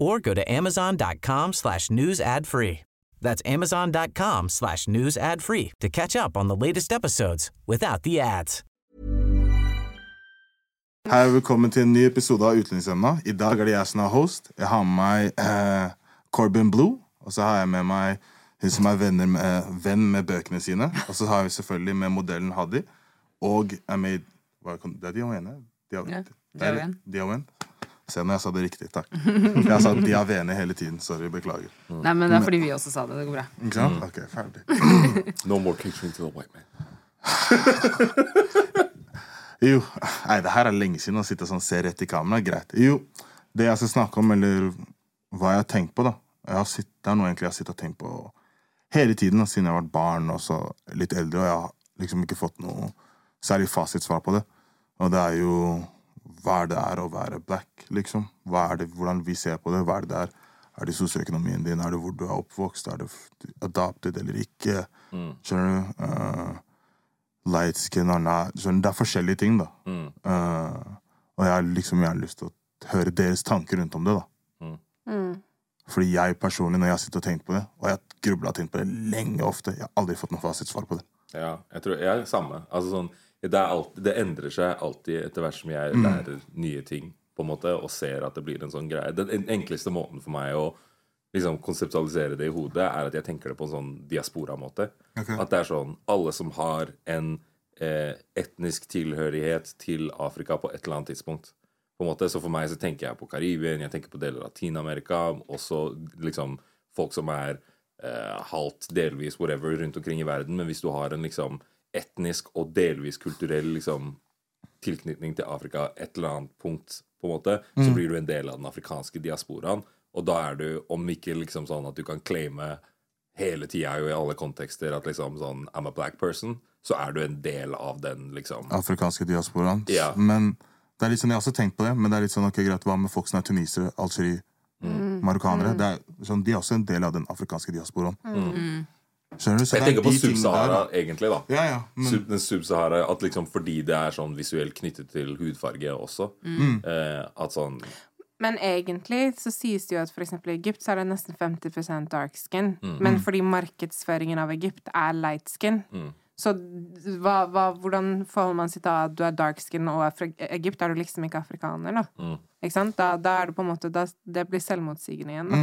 or go to amazon.com slash news ad free. That's amazon.com slash news ad free to catch up on the latest episodes without the ads. Hei og velkommen til en ny episode av Utlendingsemna. I dag er det jeg som er host. Jeg har med meg eh, Corbin Blue, og så har jeg med meg hun som er venner med, venn med bøkene sine. Og så har vi selvfølgelig med modellen Hadi. Og er med i hva, kan- Det er Diawene? Dia- det er Diawen. Diawen. Se når jeg sa det riktig. Takk. Jeg sa Diavene hele tiden. Sorry, beklager. Nei, men det er fordi vi også sa det. Det går bra. Ikke sant? Ok, ferdig. No more catering to the white man. Jo, nei, det her er lenge siden å sitte sånn se rett i kamera. Greit. Jo, det jeg skal snakke om, eller hva jeg har tenkt på, da. Jeg har sitt, det er noe egentlig jeg har sittet og tenkt på hele tiden, siden jeg har vært barn og så litt eldre, og jeg har liksom ikke fått noe særlig fasitsvar på det. Og det er jo hva er det er å være black, liksom. Hva er det, hvordan vi ser på det. Hva er det det Er det sosioøkonomien din? Er det hvor du er oppvokst? Er det adopted eller ikke? Skjønner du? Uh, light skin or not. Sånn, det er forskjellige ting, da. Eh, og jeg har liksom gjerne lyst til å høre deres tanker rundt om det, da. Fordi jeg personlig, når jeg har sittet og tenkt på det, og jeg har grubla og tenkt på det lenge ofte, jeg har aldri fått noe fasitsvar på det. Ja, jeg tror jeg er samme. Altså sånn, det, er alltid, det endrer seg alltid etter hvert som jeg lærer nye ting på en måte, og ser at det blir en sånn greie. Den enkleste måten for meg å liksom, konseptualisere det i hodet, er at jeg tenker det på en sånn diaspora-måte. At det er sånn alle som har en eh, etnisk tilhørighet til Afrika på et eller annet tidspunkt. På en måte, Så for meg så tenker jeg på Karibien, jeg tenker på deler av Latin-Amerika, også liksom folk som er eh, halvt, delvis, whatever, rundt omkring i verden. Men hvis du har en liksom etnisk og delvis kulturell liksom tilknytning til Afrika et eller annet punkt, på en måte, så blir du en del av den afrikanske diasporaen. Og da er du, om ikke liksom sånn at du kan claime hele tida og i alle kontekster at liksom sånn I'm a black person, så er du en del av den, liksom. Afrikanske diasporaen. Ja. Men det er litt sånn, jeg har også tenkt på det, men det er litt sånn, ok, greit, hva med folk som er tunisere, algeri, marokkanere? Det er, sånn, de er også en del av den afrikanske diasporaen. Skjønner du? Så Jeg er tenker på Sub-Sahara, egentlig, da. Ja, ja, men Sub Sub-Sahara, at liksom fordi det er sånn visuelt knyttet til hudfarge også, eh, at sånn Men egentlig så sies det jo at for eksempel i Egypt så er det nesten 50% dark skin. Men fordi markedsføringen av Egypt er light skin. Så hva, hva, hvordan forholder man seg til at du er dark skin og er fra Egypt? Er du liksom ikke afrikaner, da? Ikke sant? Da, da er det på en måte da, Det blir selvmotsigende igjen, da.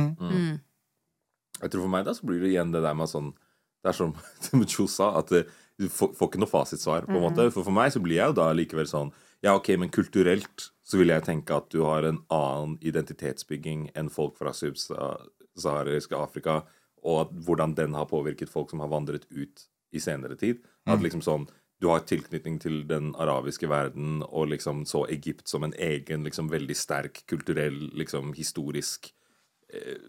Jeg tror for meg da så blir det igjen det der med sånn Det er som Mucho sa, at du får, får ikke noe fasitsvar. på en måte For for meg så blir jeg jo da likevel sånn Ja, ok, men kulturelt så vil jeg tenke at du har en annen identitetsbygging enn folk fra subsahariske Afrika, og at hvordan den har påvirket folk som har vandret ut i senere tid. At liksom sånn du har tilknytning til den arabiske verden, og liksom så Egypt som en egen, liksom veldig sterk kulturell, liksom historisk eh,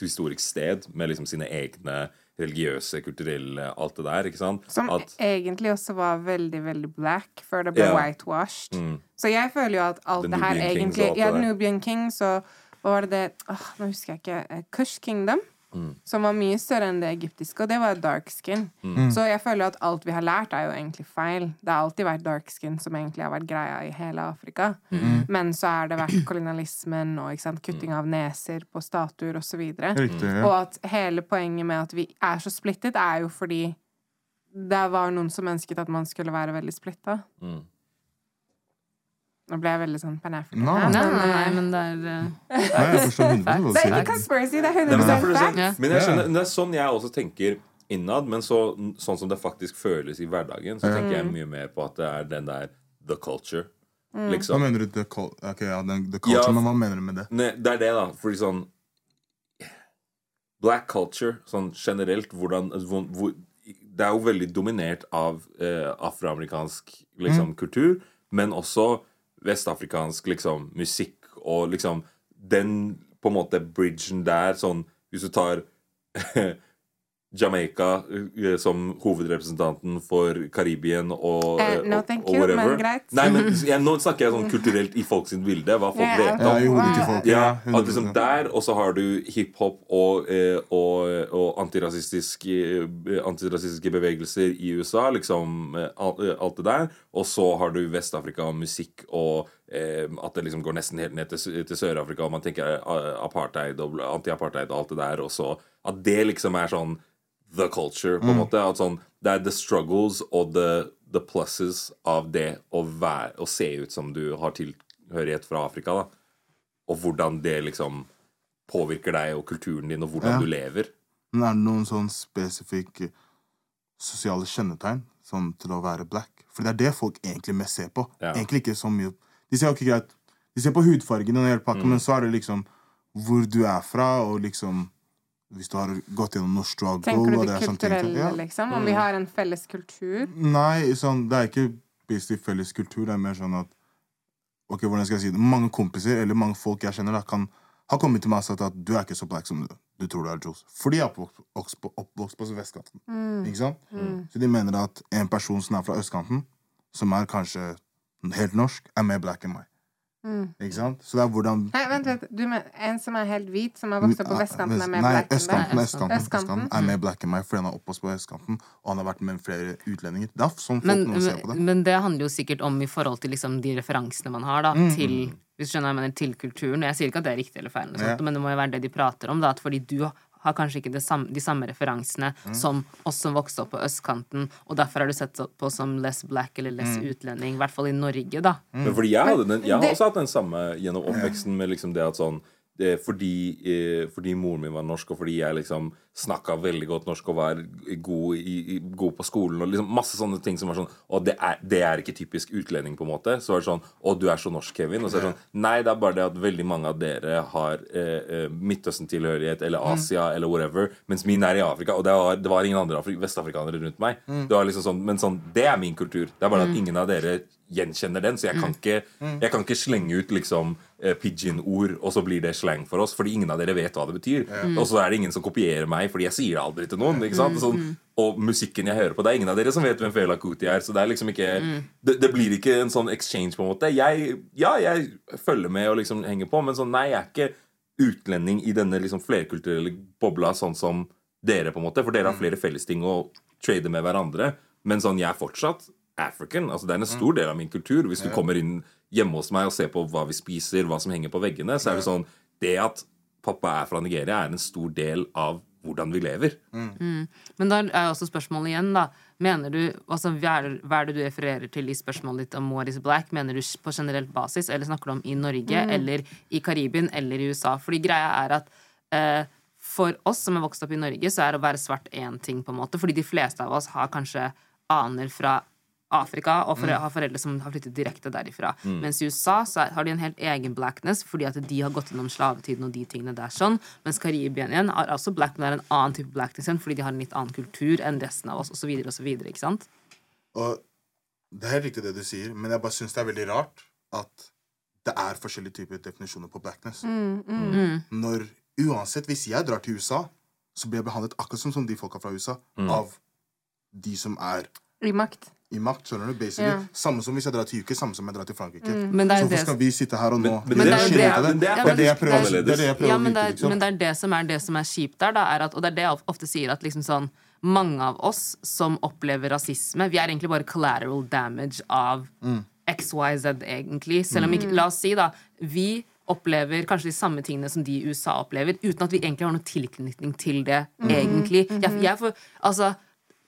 historisk sted med liksom sine egne religiøse, kulturelle, alt det der, ikke sant? Som At, egentlig også var veldig, veldig black før det ble Ja. whitewashed. Så jeg føler jo at alt The det her Nubian Kings og egentlig alt det Ja. Nubian Kings og hva var det det åh, Nå husker jeg ikke. eh, Kush Kingdom. Mm. Som var mye større enn det egyptiske, og det var dark skin. Mm. Så jeg føler at alt vi har lært, er jo egentlig feil. Det har alltid vært dark skin som egentlig har vært greia i hele Afrika. Mm. Men så har det vært kolonialismen og sant, kutting av neser på statuer osv. Riktig, ja. Og at hele poenget med at vi er så splittet, er jo fordi det var noen som ønsket at man skulle være veldig splitta. Mm. Nå ble jeg veldig sånn pan-african. Nei. Nei, nei, nei, men det er Nei, jeg forstår 100 hva du Det er ikke conspiracy, det er 100 derfor er fact. men jeg skjønner, det er sånn jeg også tenker innad, men så, sånn som det faktisk føles i hverdagen, så tenker jeg mye mer på at det er den der the culture. Hva Liksom. mener du the, cul ok, ja, den, the culture, Ja. men hva mener du med det? Ne, det er det, da. Fordi sånn Black culture, sånn generelt, hvordan hvor, hvor, Det er jo veldig dominert av eh, afroamerikansk liksom, kultur, men også vestafrikansk liksom, musikk og liksom Den på en måte bridgen der, sånn Hvis du tar Jamaica eh, som hovedrepresentanten for Karibien og, Eh, eh, no, og, og you, whatever. men. Nei, men Nå snakker jeg sånn kulturelt i folks bilde, hva folk vet om. i folk. Ja, Ja, at liksom der, og så har du hiphop og, og, og antirasistiske, antirasistiske bevegelser i USA, liksom alt, det der. Og så har du Vest-Afrika og musikk og at det liksom går nesten helt ned til, til Sør-Afrika, og man tenker apartheid og anti-apartheid og alt det der, og så at det liksom er sånn the culture, på en måte. At sånn, det er the struggles og the, the pluses av det å, være, å se ut som du har tilhørighet fra Afrika, da. Og hvordan det liksom påvirker deg og kulturen din, og hvordan Ja. du lever. Men er det noen sånn spesifikke sosiale kjennetegn sånn, til å være black? For det er det folk egentlig mest ser på. Ja. Egentlig ikke så mye De ser okay, greit De ser på hudfargen og hele pakka, Mm. men så er det liksom hvor du er fra, og liksom Hvis du har gått gjennom norsk struggle Tenker du og det er kulturelle, ja. liksom? Mm. Om vi har en felles kultur? Nei, sånn, det er ikke basically felles kultur. Det er mer sånn at Ok, hvordan skal jeg si det? Mange kompiser eller mange folk jeg kjenner, da, kan ha kommet til meg og sagt at du er ikke så black som du, du tror du er, Johs. Fordi jeg er oppvokst, oppvokst på, oppvokst på vestkanten. Ikke sant? Så de mener at en person som er fra østkanten, som er kanskje helt norsk, er mer black enn meg. Ikke sant? Så det er hvordan Nei, vent, vent. Du mener en som er helt hvit, som har vokst opp på vestkanten, er med Nei, black enn østkanten, østkanten, Østkanten. østkanten er med black enn meg fordi han er oppvokst på østkanten, og han har vært med flere utlendinger. Det er sånn folk Men, nå ser på det. men det handler jo sikkert om i forhold til liksom de referansene man har da, Mm. til hvis du skjønner jeg mener, til kulturen. Jeg sier ikke at det er riktig eller feil, eller sånt, Ja. men det må jo være det de prater om. Da, at fordi du har kanskje ikke samme, de samme referansene Mm. som oss som vokste opp på østkanten, og derfor er du sett på som less black eller less Mm. utlending. I hvert fall i Norge, da. Men fordi jeg, den, jeg har også hatt den samme gjennom oppveksten med liksom det at sånn fordi, eh, fordi moren min var norsk, og fordi jeg liksom snakka veldig godt norsk og var god, i, i, god på skolen, og liksom masse sånne ting som var sånn Og det er, det er ikke typisk utlending, på en måte. Så var det sånn Å, du er så norsk, Kevin. Og så er det sånn Nei, det er bare det at veldig mange av dere har eh, eh, Midtøsten-tilhørighet eller Asia eller whatever, mens min er i Afrika, og det var, det var ingen andre Afri vestafrikanere rundt meg. Det var liksom sånn, men sånn, det er min kultur. Det er bare at ingen av dere gjenkjenner den, så jeg kan ikke, jeg kan ikke slenge ut liksom eh, pidgin-ord, og så blir det slang for oss, fordi ingen av dere vet hva det betyr. Og så er det ingen som kopierer meg, fordi jeg sier det aldri til noen. sant? Sånn, og musikken jeg hører på, det er ingen av dere som vet hvem Fela Kuti er, så det er liksom ikke det, det blir ikke en sånn exchange, på en måte. Jeg, ja, jeg følger med og liksom henger på, men sånn, nei, jeg er ikke utlending i denne liksom flerkulturelle bobla, sånn som dere, på en måte. For dere har flere fellesting å trade med hverandre. Men sånn, jeg er fortsatt African. Altså, det er en stor del av min kultur. Hvis du kommer inn hjemme hos meg og ser på hva vi spiser, hva som henger på veggene, så er det sånn Det at pappa er fra Nigeria, er en stor del av hvordan vi lever. Men da er jo også spørsmålet igjen, da. Mener du, altså hva er, det- hva er det du refererer til i spørsmålet ditt om what is black? Mener du på generelt basis, eller snakker du om i Norge, eller i Karibien, eller i USA? Fordi greia er at eh, for oss som er vokst opp i Norge, så er å være svart én ting, på en måte. Fordi de fleste av oss har kanskje aner fra Afrika, og for, har foreldre som har flyttet direkte derifra. Mens i USA så har de en helt egen blackness, fordi at de har gått gjennom slavetiden og de tingene der sånn. Mens Karibia igjen er også black, men det er en annen type blackness igjen, fordi de har en litt annen kultur enn resten av oss, osv., osv., ikke sant? Og det er helt riktig det du sier, men jeg bare syns det er veldig rart at det er forskjellige typer definisjoner på blackness. Når Uansett, hvis jeg drar til USA, så blir jeg behandlet akkurat som, som de folka fra USA, av de som er I makt. I makt. skjønner du? Basically. Ja. Samme som hvis jeg drar til UK, samme som jeg drar til Frankrike. Men det er så hvorfor skal vi sitte her og nå Men- men det er det- er, det er det er det jeg prøver, å det det Ja, men det, liksom. men det er det som er det som er kjipt der, da, er at, og det er det jeg ofte sier, at liksom sånn mange av oss som opplever rasisme, vi er egentlig bare collateral damage av XYZ, egentlig. Selv om ikke La oss si, da, vi opplever kanskje de samme tingene som de i USA opplever, uten at vi egentlig har noen tilknytning til det, egentlig. Jeg, jeg får, altså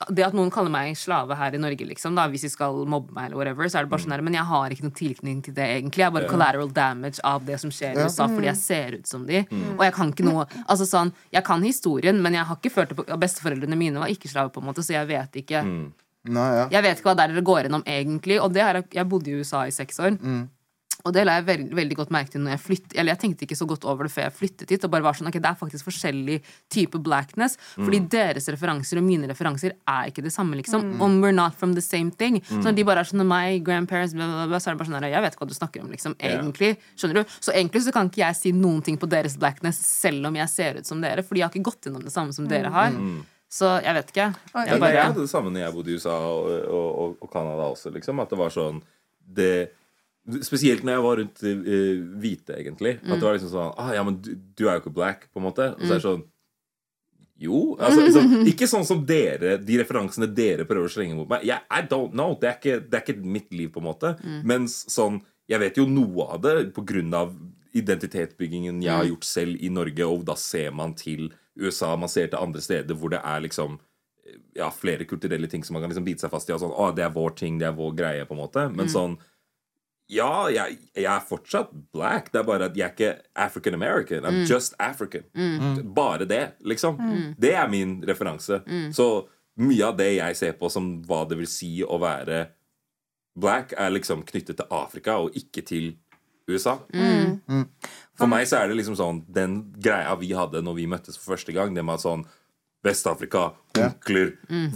det at noen kaller meg slave her i Norge, liksom, da, hvis de skal mobbe meg, eller whatever, så er det bare sånn her, men jeg har ikke noen tilknytning til det, egentlig. Jeg er bare collateral damage av det som skjer i USA, fordi jeg ser ut som de. Og jeg kan ikke noe Altså sånn, jeg kan historien, men jeg har ikke følt det på Besteforeldrene mine var ikke slave, på en måte, så jeg vet ikke Nei, ja. Jeg vet ikke hva det er dere går gjennom egentlig. Og det er, jeg bodde i USA i seks år. Og det la jeg veldig, veldig godt merke til når jeg flyttet Eller jeg tenkte ikke så godt over det før jeg flyttet hit. Og bare var sånn, ok, Det er faktisk forskjellig type blackness. Fordi deres referanser og mine referanser er ikke det samme, liksom. Om we're not from the same thing. Så når de bare er sånn my grandparents, bla, bla, bla, så er det bare sånn Jeg vet ikke hva du snakker om, liksom. Egentlig. Skjønner du? Så egentlig så kan ikke jeg si noen ting på deres blackness selv om jeg ser ut som dere. Fordi jeg har ikke gått gjennom det samme som dere har. Så jeg vet ikke. Jeg bare... jeg hadde det samme når jeg bodde i USA og, og, og, og Canada også, liksom. At det var sånn det, Spesielt når jeg var rundt uh, hvite, egentlig. At det var liksom sånn ah, Ja, men du, du er jo ikke black, på en måte. Og så er det sånn Jo. Altså, liksom, ikke sånn som dere, de referansene dere prøver å slenge mot meg. Yeah, I don't know. Det er, ikke, det er ikke mitt liv, på en måte. Mens sånn Jeg vet jo noe av det på grunn av identitetsbyggingen jeg har gjort selv i Norge, og da ser man til USA, man ser til andre steder hvor det er liksom ja, flere kulturelle ting som man kan liksom bite seg fast i. Og sånn, å, det er vår ting, det er vår greie, på en måte. Men sånn Ja, jeg, jeg er fortsatt black. Det er bare at jeg er ikke African American. I'm just African. Bare det, liksom. Det er min referanse. Så mye av det jeg ser på som hva det vil si å være black, er liksom knyttet til Afrika og ikke til USA. For meg så er det liksom sånn den greia vi hadde når vi møttes for første gang, det med at sånn Vest-Afrika, onkler,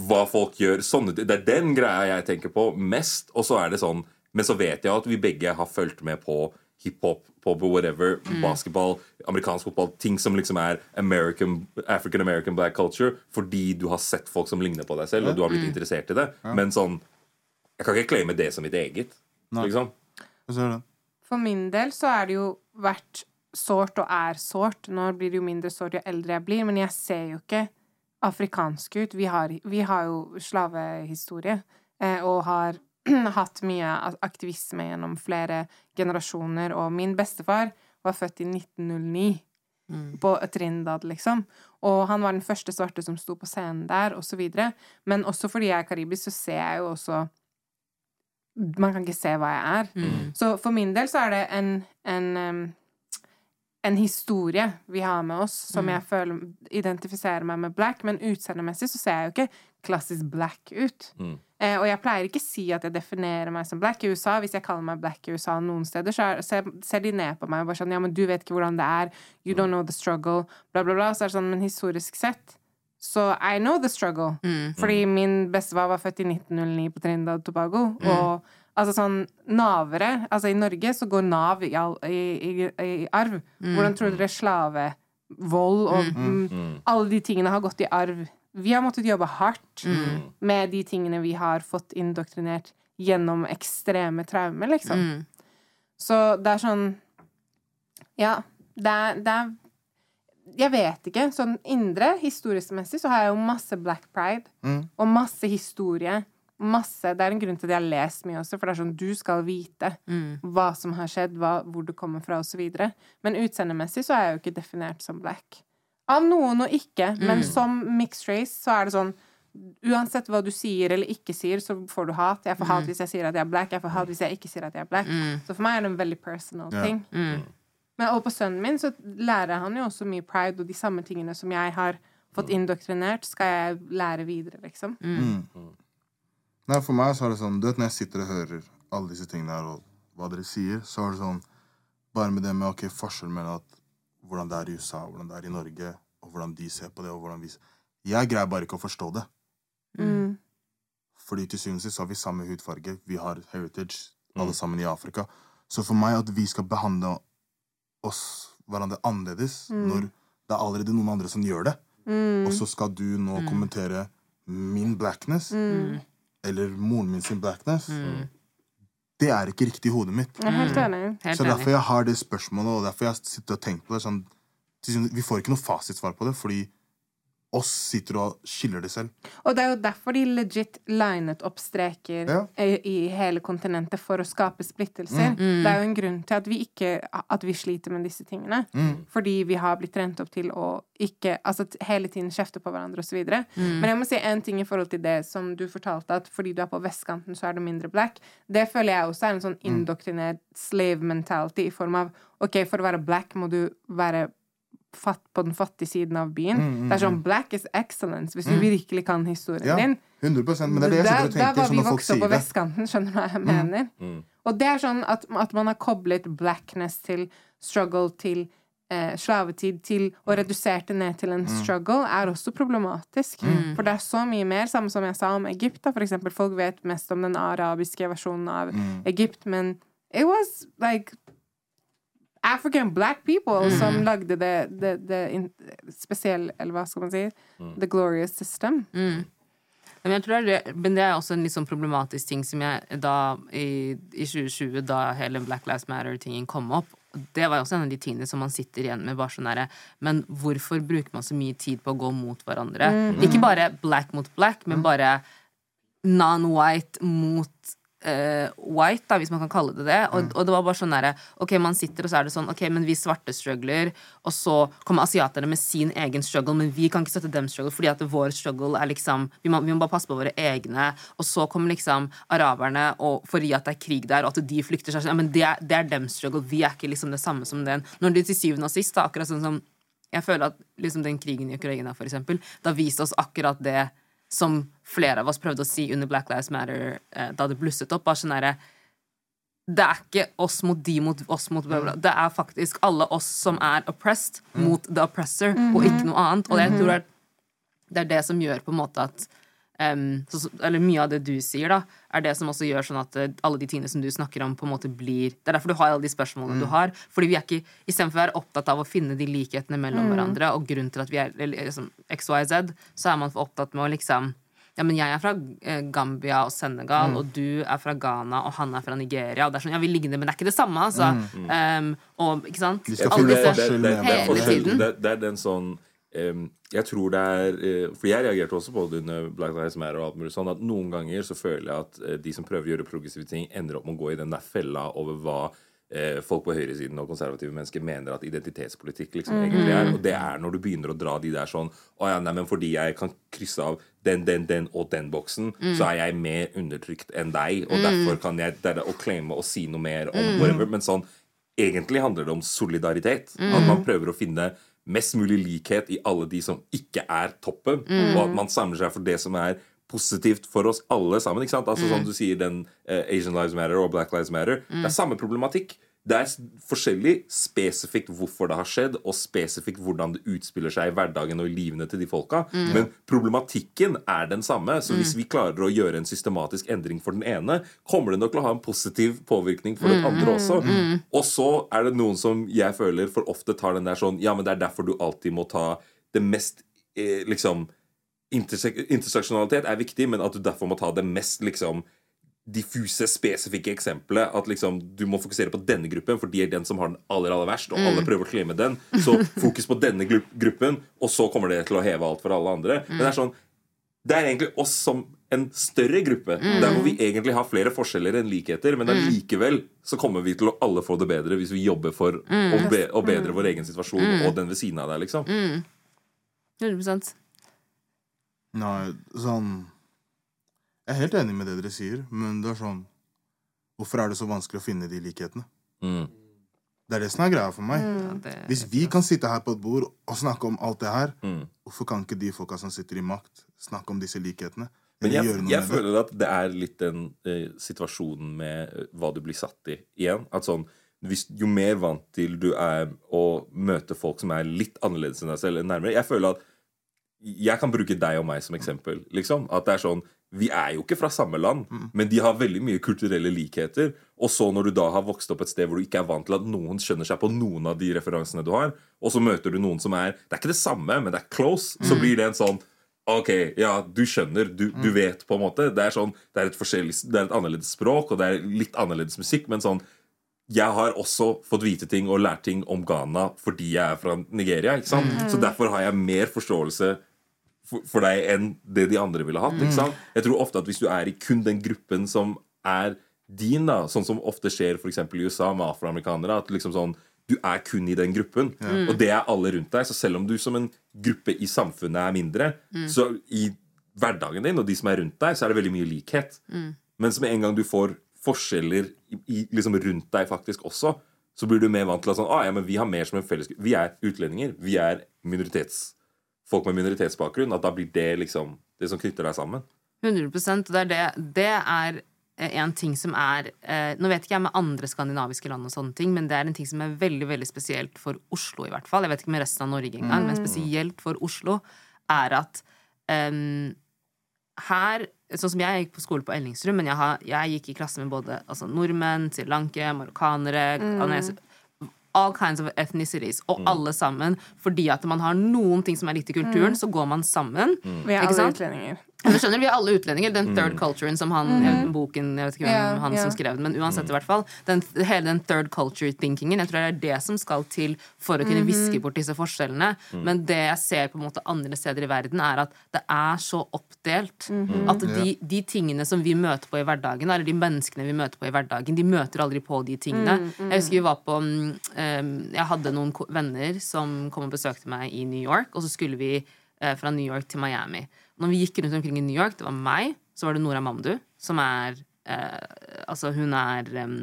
hva folk gjør sånne, Det er den greia jeg tenker på mest. Og så er det sånn Men så vet jeg at vi begge har fulgt med på hiphop, pop, whatever, basketball, amerikansk fotball, ting som liksom er American, African American black culture, fordi du har sett folk som ligner på deg selv, og du har blitt interessert i det. Men sånn Jeg kan ikke claime det som mitt eget. Liksom. For min del så er det jo vært sårt og er sårt. Nå blir det jo mindre sårt jo eldre jeg blir, men jeg ser jo ikke afrikansk ut. Vi har, vi har jo slavehistorie eh, og har hatt mye aktivisme gjennom flere generasjoner, og min bestefar var født i 1909. På Trindad, liksom. Og han var den første svarte som sto på scenen der, og så videre. Men også fordi jeg er karibisk, så ser jeg jo også man kan ikke se hva jeg er. Så for min del så er det en, en, en historie vi har med oss, som jeg føler identifiserer meg med black, men utseendemessig så ser jeg jo ikke klassisk black ut. Eh, og jeg pleier ikke si at jeg definerer meg som black i USA. Hvis jeg kaller meg black i USA noen steder, så er, ser, ser de ned på meg og bare sånn Ja, men du vet ikke hvordan det er. You don't know the struggle. Bla, bla, bla. Så er det sånn, men historisk sett så I know the struggle. Fordi min bestefar var født i 1909 på Trinidad og Tobago. Og altså sånn Navere Altså i Norge så går Nav i, all, i, i, i arv. Hvordan tror dere slavevold og mm, alle de tingene har gått i arv? Vi har måttet jobbe hardt med de tingene vi har fått indoktrinert gjennom ekstreme traumer, liksom. Så det er sånn Ja, det er, det er jeg vet ikke. Sånn indre, historiskmessig, så har jeg jo masse Black Pride. Og masse historie. Masse, Det er en grunn til at jeg har lest mye også, for det er sånn du skal vite hva som har skjedd, hva, hvor du kommer fra, osv. Men utseendemessig så er jeg jo ikke definert som black. Av noen og ikke, men som mixed race så er det sånn Uansett hva du sier eller ikke sier, så får du hat. Jeg får hat hvis jeg sier at jeg er black. Jeg får hat hvis jeg ikke sier at jeg er black. Så for meg er det en veldig personal Ja. ting. Men og på sønnen min så lærer han jo også mye pride, og de samme tingene som jeg har fått indoktrinert, skal jeg lære videre, liksom. Nei, For meg så er det sånn Du vet når jeg sitter og hører alle disse tingene her, og hva dere sier, så er det sånn Bare med det med ok, forskjell mellom at hvordan det er i USA, hvordan det er i Norge, og hvordan de ser på det, og hvordan vi Jeg greier bare ikke å forstå det. Mm. Fordi til syvende og sist har vi samme hudfarge, vi har heritage, alle sammen i Afrika. Så for meg at vi skal behandle oss hverandre annerledes når det er allerede noen andre som gjør det, og så skal du nå kommentere min blackness, eller moren min sin blackness, det er ikke riktig i hodet mitt. Jeg er helt enig. Helt Så derfor jeg har det spørsmålet, og derfor jeg sitter og tenker på det. Sånn, vi får ikke noe fasitsvar på det, fordi oss sitter og skiller det selv. Og det er jo derfor de legit linet opp streker Ja. i, i hele kontinentet for å skape splittelser. Det er jo en grunn til at vi ikke At vi sliter med disse tingene. Fordi vi har blitt trent opp til å ikke Altså hele tiden kjefte på hverandre osv. videre Men jeg må si en ting i forhold til det som du fortalte, at fordi du er på vestkanten, så er du mindre black. Det føler jeg også er en sånn indoktrinert slave mentality i form av OK, for å være black må du være fatt på den fattige siden av byen. Det er sånn black is excellence, hvis du virkelig kan historien Ja, din. 100% Men det er det jeg sitter og der da var vi vokst opp på vestkanten, skjønner du hva jeg mener? Og det er sånn at, at man har koblet blackness til struggle til eh, slavetid til og redusert det ned til en struggle, er også problematisk. For det er så mye mer, samme som jeg sa om Egypt, da, for eksempel. Folk vet mest om den arabiske versjonen av Egypt, men it was like African black people som lagde det, det, det spesielle, eller hva skal man si, the glorious system. Men, jeg tror det, men det er også en litt sånn problematisk ting som jeg da i, i 2020, da hele Black Lives Matter-tingen kom opp Det var også en av de tingene som man sitter igjen med. bare sånn herre Men hvorfor bruker man så mye tid på å gå mot hverandre? Ikke bare black mot black, men bare non-white mot eh, white, da, hvis man kan kalle det det. Og, og det var bare sånn derre Ok, man sitter, og så er det sånn Ok, men vi svarte struggler, og så kommer asiaterne med sin egen struggle, men vi kan ikke støtte dem struggle, fordi at vår struggle er liksom Vi må, vi må bare passe på våre egne. Og så kommer liksom araberne, og fordi at det er krig der, og at de flykter seg ja, Men det er, det er dem struggle. Vi er ikke liksom det samme som den. Når det til syvende og sist, da, akkurat sånn som jeg føler at liksom den krigen i Ukraina, for eksempel, da viste oss akkurat det som flere av oss prøvde å si under Black Lives Matter eh, da det blusset opp. Bare sånn der, Det er ikke oss mot de mot oss mot bla, bla. Det er faktisk alle oss som er oppressed, mot the oppressor, og ikke noe annet. Og jeg tror det er, det er det som gjør på en måte at em, så, eller mye av det du sier, da, er det som også gjør sånn at eh, alle de tingene som du snakker om, på en måte blir Det er derfor du har alle de spørsmålene du har. Fordi vi er ikke Istedenfor å være opptatt av å finne de likhetene mellom hverandre, og grunnen til at vi er liksom, XYZ, så er man for opptatt med å liksom ja, men jeg er fra eh, Gambia og Senegal, og du er fra Ghana, og han er fra Nigeria. Og det er sånn, ja, vi ligner, men det er ikke det samme, altså. Um, og, ikke sant? Alle disse- forskjell det, det, det, Hele tiden. det, det er den sånn Jeg tror det er eh, For jeg reagerte også på det under Black Lives Matter og alt mulig sånn, at noen ganger så føler jeg at eh, de som prøver å gjøre progressive ting, ender opp med å gå i den der fella over hva eh, folk på høyresiden og konservative mennesker mener at identitetspolitikk liksom egentlig er. Og det er når du begynner å dra de der sånn Å ja, nei, men fordi jeg kan krysse av den, den, den og den boksen, så er jeg mer undertrykt enn deg, og derfor kan jeg det er det å claime og si noe mer om whatever. Men sånn egentlig handler det om solidaritet. At man prøver å finne mest mulig likhet i alle de som ikke er toppen, og at man samler seg for det som er positivt for oss alle sammen. ikke sant? Altså Som du sier, den uh, Asian Lives Matter og Black Lives Matter. Det er samme problematikk. Det er forskjellig spesifikt hvorfor det har skjedd, og spesifikt hvordan det utspiller seg i hverdagen og i livene til de folka. Men problematikken er den samme. Så hvis vi klarer å gjøre en systematisk endring for den ene, kommer det nok til å ha en positiv påvirkning for den andre også. Og så er det noen som jeg føler for ofte tar den der sånn Ja, men det er derfor du alltid må ta det mest eh, liksom Interseksjonalitet er viktig, men at du derfor må ta det mest liksom diffuse, spesifikke eksempelet. At liksom du må fokusere på denne gruppen, for de er den som har den aller aller verst. Og alle prøver å klemme den. Så fokus på denne gru- gruppen, og så kommer det til å heve alt for alle andre. Men det er sånn det er egentlig oss som en større gruppe. Der hvor vi egentlig har flere forskjeller enn likheter. Men allikevel så kommer vi til å alle få det bedre hvis vi jobber for å, be å bedre vår egen situasjon og den ved siden av deg. liksom 100 Nei, sånn Jeg er helt enig med det dere sier, men det er sånn Hvorfor er det så vanskelig å finne de likhetene? Mm. Det er det som er greia for meg. Mm. Hvis vi kan sitte her på et bord og snakke om alt det her, Mm. hvorfor kan ikke de folka som sitter i makt, snakke om disse likhetene? Men jeg, jeg føler at det er litt den eh, situasjonen med eh, hva du blir satt i igjen. At sånn hvis, Jo mer vant til du er å møte folk som er litt annerledes enn deg selv, nærmere Jeg føler at jeg kan bruke deg og meg som eksempel. liksom At det er sånn Vi er jo ikke fra samme land, men de har veldig mye kulturelle likheter. Og så når du da har vokst opp et sted hvor du ikke er vant til at noen skjønner seg på noen av de referansene du har, og så møter du noen som er Det er ikke det samme, men det er close, så blir det en sånn Ok, ja, du skjønner, du, du vet på en måte. Det er sånn, det er et det er et annerledes språk, og det er litt annerledes musikk, men sånn jeg har også fått vite ting og lært ting om Ghana fordi jeg er fra Nigeria. ikke sant? Så derfor har jeg mer forståelse for, for deg enn det de andre ville hatt. sant? Jeg tror ofte at hvis du er i kun den gruppen som er din, da, sånn som ofte skjer for eksempel i USA med afroamerikanere, at liksom sånn, du er kun i den gruppen, og det er alle rundt deg. Så selv om du som en gruppe i samfunnet er mindre, så i hverdagen din og de som er rundt deg, så er det veldig mye likhet. Men med en gang du får forskjeller i, i, liksom rundt deg faktisk også, så blir du mer vant til at sånn, ah, ja, men vi har mer som en felles Vi er utlendinger. Vi er minoritets, folk med minoritetsbakgrunn. At da blir det liksom det som knytter deg sammen. 100% og det er det. Det er eh, en ting som er eh, Nå vet ikke jeg med andre skandinaviske land, og sånne ting, men det er en ting som er veldig veldig spesielt for Oslo, i hvert fall. Jeg vet ikke med resten av Norge engang, men spesielt for Oslo, er at em, her Sånn som jeg gikk på skole på Ellingsrud, men jeg, har, jeg gikk i klasse med både altså, nordmenn, srilankere, marokkanere ghanese- All kinds of ethnicities. Og alle sammen. Fordi at man har noen ting som er likt i kulturen, så går man sammen. Vi er alle utlendinger. Men skjønner, Vi er alle utlendinger. Den third culturen som han eh, boken, Jeg vet ikke hvem yeah, han yeah. som skrev den, men uansett, i hvert fall. Den, hele den third culture-thinkingen. Jeg tror det er det som skal til for å kunne viske bort disse forskjellene. Men det jeg ser på en måte andre steder i verden, er at det er så oppdelt. At de, de tingene som vi møter på i hverdagen, eller de menneskene vi møter på i hverdagen, de møter aldri på de tingene. Jeg husker vi var på mm, eh, Jeg hadde noen venner som kom og besøkte meg i New York, og så skulle vi eh, fra New York til Miami. Når vi gikk rundt omkring i New York, det var meg, så var det Nora Mamdu, som er eh, Altså, hun er em,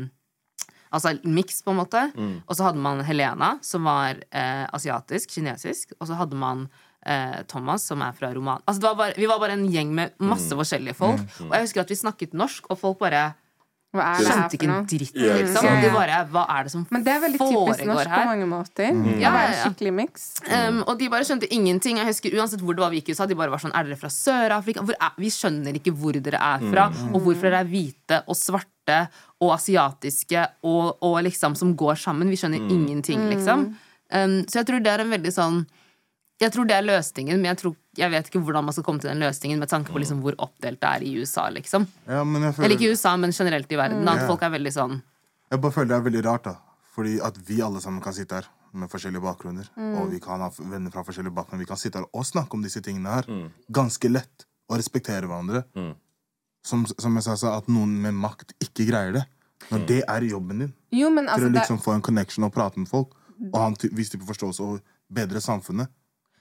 Altså miks, på en måte. Og så hadde man Helena, som var eh, asiatisk, kinesisk. Og så hadde man eh, Thomas, som er fra Roman. Altså, det var bare, vi var bare en gjeng med masse forskjellige folk. Og jeg husker at vi snakket norsk, og folk bare Hva er det skjønte ikke en dritt. Ja, Liksom. sant? De bare Hva er det som foregår her? Men det er veldig typisk norsk norsk på mange måter. Ja, Å ja, ja. skikkelig miks. Um, og de bare skjønte ingenting. Jeg husker Uansett hvor det var vi gikk i USA, de bare var sånn Er dere fra Sør-Afrika? Vi skjønner ikke hvor dere er fra, og hvorfor dere er hvite og svarte og asiatiske og, og liksom som går sammen. Vi skjønner ingenting, liksom. Um, så jeg tror det er en veldig sånn Jeg tror det er løsningen, men jeg, tror, jeg vet ikke hvordan man skal komme til den løsningen med tanke på liksom hvor oppdelt det er i USA, liksom. Ja, men jeg, Eller ikke i USA, men generelt i verden. Mm. at folk er veldig sånn jeg bare føler det er veldig rart, da. Fordi at vi alle sammen kan sitte her med forskjellige bakgrunner. Og vi kan ha venner fra forskjellige bakgrunner. Vi kan sitte her og snakke om disse tingene her ganske lett. Og respektere hverandre. Som, som jeg sa, så at noen med makt ikke greier det. Når det er jobben din. Jo, men Til å å det, liksom få en connection og prate med folk. Og ha en viss type forståelse og bedre samfunnet.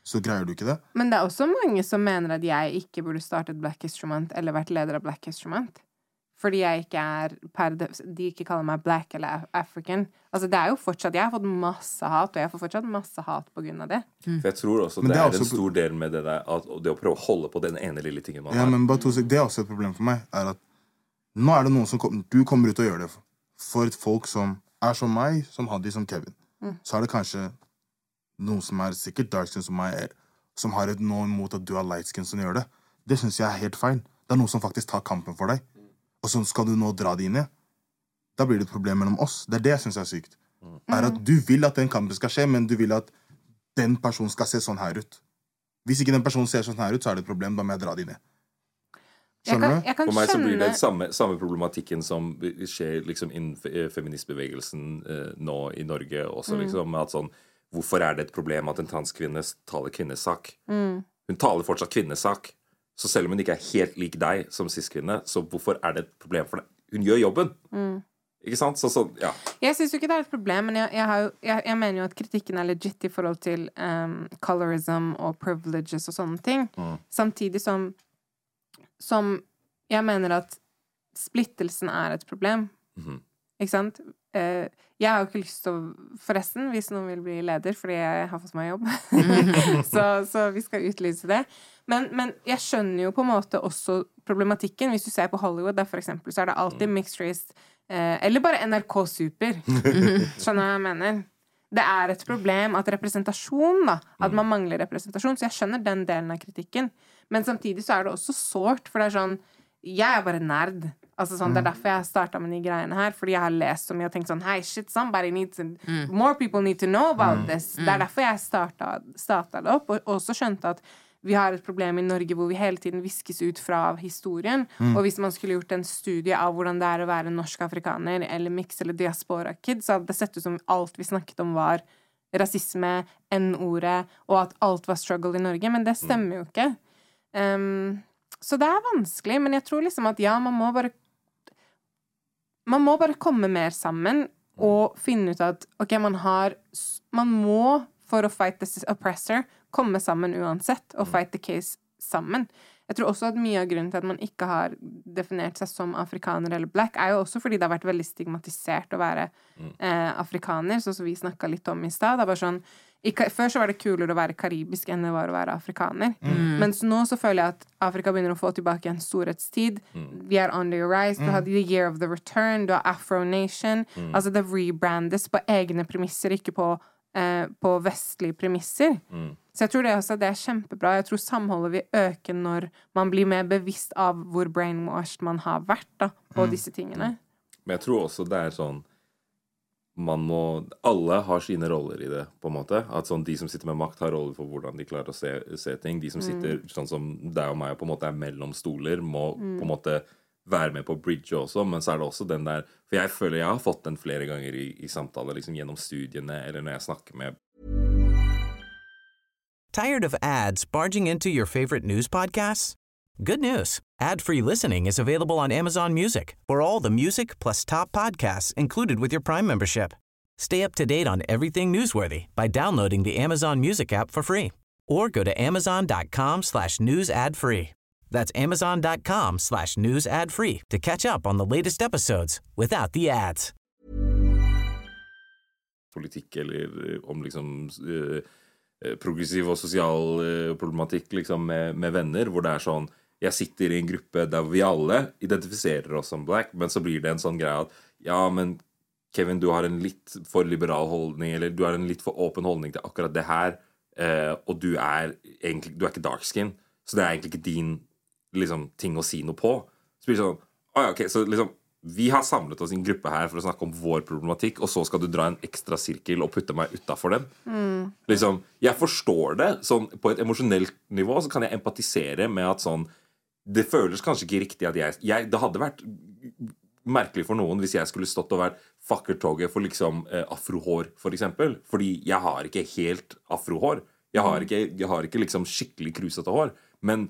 Så greier du ikke det. men det er også mange som mener at jeg ikke burde startet Black History Month eller vært leder av Black History Month. Fordi jeg ikke er per De ikke kaller meg black eller African. Altså, det er jo fortsatt Jeg har fått masse hat, og jeg får fortsatt masse hat på grunn av det. For jeg tror også det, det er er en stor del med det der at, det å prøve å holde på den ene lille tingen man Ja, har. men bare to sek- Det er også et problem for meg. Er at nå er det noen som kom, Du kommer ut og gjør det for et folk som er som meg, som Haddy, som Kevin. Så er det kanskje noen som er sikkert dark skin som er- som har et noe imot at du er light skin som gjør det. Det syns jeg er helt feil. Det er noen som faktisk tar kampen for deg. Og så skal du nå dra det inn i. Da blir det et problem mellom oss. Det er det jeg syns er sykt. Er at Du vil at den kampen skal skje, men du vil at den personen skal se sånn her ut. Hvis ikke den personen ser sånn her ut, så er det et problem. Da må jeg dra det inn i. Skjønner du? For meg så blir det samme, samme problematikken som skjer liksom innen eh, feministbevegelsen eh, nå i Norge også, liksom. At sånn, hvorfor er det et problem at en transkvinne taler kvinnesak? Mm. Hun taler fortsatt kvinnesak. Så selv om hun ikke er helt lik deg som cis-kvinne, så hvorfor er det et problem for deg? Hun gjør jobben. Ikke sant? Så så, ja. Jeg syns jo ikke det er et problem, men jeg, jeg, har jeg, jeg mener jo at kritikken er legit i forhold til um, colorism og privileges og sånne ting. Samtidig som Som jeg mener at splittelsen er et problem. Ikke sant? Eh, jeg har jo ikke lyst til å Forresten, hvis noen vil bli leder, fordi jeg har fått meg jobb, så, så vi skal utlyse det. Men, men jeg skjønner jo på en måte også problematikken. Hvis du ser på Hollywood, der for eksempel, så er det alltid mixed race. Eh, eller bare NRK Super. Skjønner du hva jeg mener? Det er et problem at representasjon, da. At man mangler representasjon. Så jeg skjønner den delen av kritikken. Men samtidig så er det også sårt, for det er sånn Jeg er bare nerd. Altså sånn, Det er derfor jeg starta med de greiene her. Fordi jeg har lest så mye og tenkt sånn Hei, shit, somebody needs to, More people need to know about this. Det er derfor jeg starta, starta det opp. Og også skjønte at vi har et problem i Norge hvor vi hele tiden viskes ut fra historien. Og hvis man skulle gjort en studie av hvordan det er å være norsk afrikaner eller mix eller diaspora-kid, så hadde det sett ut som alt vi snakket om, var rasisme, N-ordet, og at alt var struggle i Norge. Men det stemmer jo ikke. Um, så det er vanskelig, men jeg tror liksom at ja, man må bare Man må bare komme mer sammen og finne ut at OK, man har Man må, for å fight this oppressor, komme sammen uansett, og fight the case sammen. Jeg tror også at mye av grunnen til at man ikke har definert seg som afrikaner eller black, er jo også fordi det har vært veldig stigmatisert å være eh, afrikaner, sånn som vi snakka litt om i stad. Det er bare sånn i, Før så var det kulere å være karibisk enn det var å være afrikaner. Mm. Mens nå så føler jeg at Afrika begynner å få tilbake en storhetstid. Mm. Vi er on the rise. Du har The Year of the Return, du har Afro Nation. Mm. Altså det rebrandes på egne premisser, ikke på, eh, på vestlige premisser. Mm. Så jeg tror det også det er kjempebra. Jeg tror samholdet vil øke når man blir mer bevisst av hvor brainwashed man har vært da, på Mm. disse tingene. Men jeg tror også det er sånn man må Alle har sine roller i det, på en måte. At sånn, De som sitter med makt, har roller for hvordan de klarer å se, se ting. De som sitter sånn som deg og meg på en måte er mellom stoler, må på en måte være med på bridge også. Men så er det også den der For jeg føler jeg har fått den flere ganger i, i samtaler liksom gjennom studiene, eller når jeg snakker med Tired of ads barging into your favorite news podcasts? Good news. Ad-free listening is available on Amazon Music for all the music plus top podcasts included with your Prime membership. Stay up to date on everything newsworthy by downloading the Amazon Music app for free or go to amazon.com slash news ad free. That's amazon.com slash news ad free to catch up on the latest episodes without the ads. politikk, eller eh, om liksom eh, eh, progressiv og sosial eh, problematikk liksom med, med venner, hvor det er Jeg sitter i en gruppe der vi alle identifiserer oss som black, men så blir det en sånn greie at ja, men Kevin, du har en litt for liberal holdning, eller du har en litt for åpen holdning til akkurat det her, eh, og du er egentlig Du er ikke dark skin, så det er egentlig ikke din liksom, ting å si noe på. Så blir det sånn «Å ja, ok, så liksom vi har samlet oss i en gruppe her for å snakke om vår problematikk, og så skal du dra en ekstra sirkel og putte meg utafor den. Liksom, jeg forstår det. Sånn, på et emosjonelt nivå så kan jeg empatisere med at sånn Det føles kanskje ikke riktig at jeg, jeg Det hadde vært merkelig for noen hvis jeg skulle stått og vært fucker-toget for liksom eh, afrohår, for eksempel. Fordi jeg har ikke helt afrohår. Jeg har ikke, jeg har ikke liksom skikkelig krusete hår. Men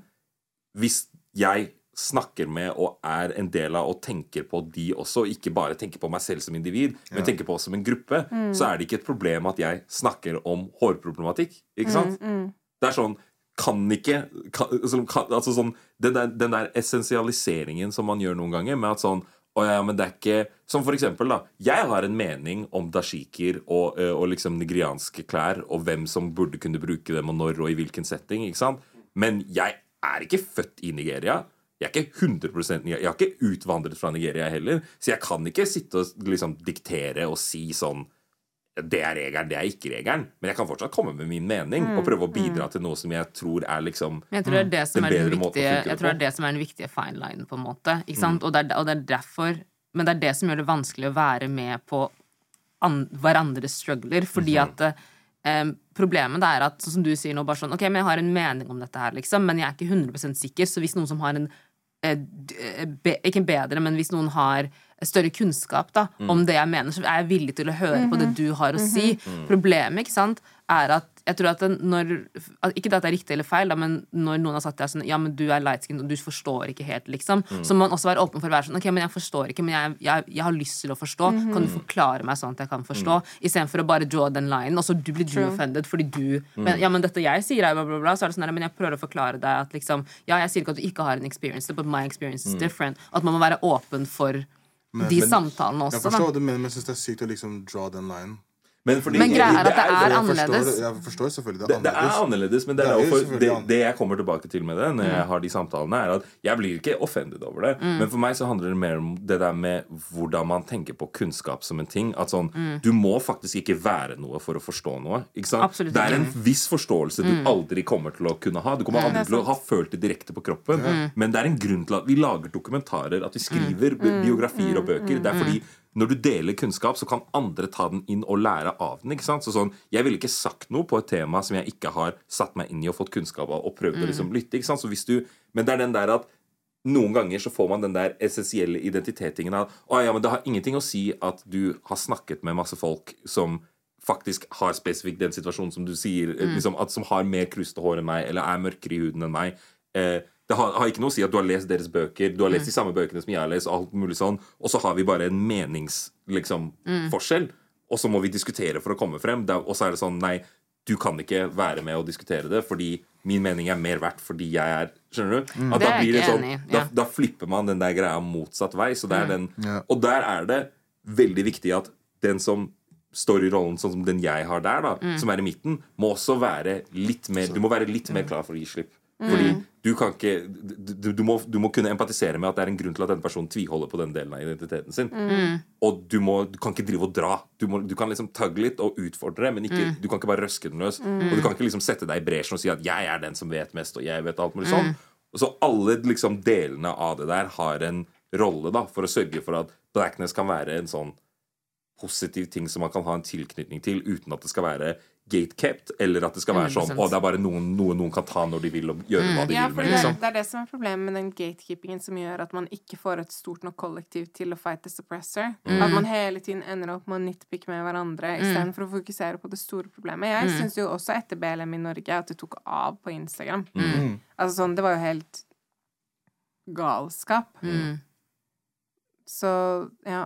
hvis jeg snakker med og er en del av og tenker på de også, ikke bare tenker på meg selv som individ, men tenker på oss som en gruppe, så er det ikke et problem at jeg snakker om hårproblematikk. Ikke sant? Det er sånn kan ikke altså, kan, altså sånn, den, der, den der essensialiseringen som man gjør noen ganger, med at sånn å ja, men det er ikke Som for eksempel, da. Jeg har en mening om dashikir og, og liksom nigerianske klær, og hvem som burde kunne bruke dem, og når og i hvilken setting. ikke sant? Men jeg er ikke født i Nigeria. Jeg er ikke 100 Nigeria. Jeg har ikke utvandret fra Nigeria heller. Så jeg kan ikke sitte og liksom diktere og si sånn det er regelen, det er ikke regelen. Men jeg kan fortsatt komme med min mening og prøve å bidra til noe som jeg tror er liksom jeg tror det er det som Den er den viktige, jeg tror det er det som er den viktige fine line, på en måte. Ikke sant? Og, det er, og det er derfor Men det er det som gjør det vanskelig å være med på an, hverandres struggler, fordi at eh, Problemet er at, sånn som du sier nå, bare sånn Ok, men jeg har en mening om dette her, liksom, men jeg er ikke 100 sikker, så hvis noen som har en Ikke bedre, men hvis noen har større kunnskap da, om det jeg mener, så er jeg villig til å høre på det du har å si. Problemet ikke sant, er at jeg tror at når, Ikke at det er riktig eller feil, da, men når noen har sagt deg sånn Ja, men du er light skin, og du forstår ikke helt, liksom, så må man også være åpen for å være sånn Ok, men jeg forstår ikke, men jeg, jeg, jeg har lyst til å forstå. Kan du forklare meg sånn at jeg kan forstå? Istedenfor å bare draw den line, og så du blir du offended fordi du men, Ja, men dette jeg sier, er bla, bla, bla. Så er det sånn her, men jeg prøver å forklare deg at liksom Ja, jeg sier ikke at du ikke har en experience, but my experience is different. At man må være åpen for de samtalene Jeg forstår hva du mener, men jeg syns det er sykt å liksom draw den line. Men, fordi, Men greia er at det er Jeg annerledes. forstår, jeg forstår selvfølgelig det er er det er annerledes, men det, Det er er for, det, det jeg kommer tilbake til med det, når jeg har de samtalene, er at jeg blir ikke offended over det. Men for meg så handler det mer om det der med hvordan man tenker på kunnskap som en ting. At sånn, Du må faktisk ikke være noe for å forstå noe. Ikke sant? Absolutt det er en viss forståelse du aldri kommer til å kunne ha. Du kommer aldri er til å ha følt det direkte på kroppen. Men det er en grunn til at vi lager dokumentarer, at vi skriver bi- biografier og bøker. Det er fordi når du deler kunnskap, så kan andre ta den inn og lære av den. ikke sant? Så sånn, Jeg ville ikke sagt noe på et tema som jeg ikke har satt meg inn i og fått kunnskap av og prøvd å liksom lytte. ikke sant? Så hvis du, Men det er den der at noen ganger så får man den der essensielle identitetingen av å ja, men det har ingenting å si at du har snakket med masse folk som faktisk har spesifikt den situasjonen som du sier, liksom, at som har mer krusete hår enn meg, eller er mørkere i huden enn meg. Eh, det har, har ikke noe å si at du har lest deres bøker, du har lest de samme bøkene som jeg har lest, alt mulig sånn, og så har vi bare en meningsforskjell, liksom, mm. og så må vi diskutere for å komme frem. Er- Og så er det sånn, nei, du kan ikke være med og diskutere det, fordi min mening er mer verdt fordi jeg er Skjønner du? At da blir det sånn, da, da flipper man den der greia motsatt vei. Så det er den. Og der er det veldig viktig at den som står i rollen sånn som den jeg har der, da, Mm. som er i midten, må også være litt mer Du må være litt mer klar for å gi slipp. Fordi Mm. du kan ikke du, du, må, du må kunne empatisere med at det er en grunn til at denne personen tviholder på den delen av identiteten sin. Mm. Og du, må, du kan ikke drive og dra. Du, må, du kan liksom tagge litt og utfordre, men ikke, Mm. du kan ikke bare røske den løs. Og du kan ikke liksom sette deg i bresjen og si at 'jeg er den som vet mest', og 'jeg vet alt mulig sånn'. Så alle liksom delene av det der har en rolle da for å sørge for at blackness kan være en sånn positiv ting som man kan ha en tilknytning til uten at det skal være gatekept, eller at det skal være sånn 100%. å, det er bare noen, noe noen kan ta når de vil, og gjøre hva de Ja, vil med, det, liksom. det er det som er problemet med den gatekeepingen som gjør at man ikke får et stort nok kollektiv til å fight the suppressor. At man hele tiden ender opp med å nitpikke med hverandre istedenfor å fokusere på det store problemet. Jeg syns jo også etter BLM i Norge at det tok av på Instagram. Altså sånn, det var jo helt galskap. Så ja.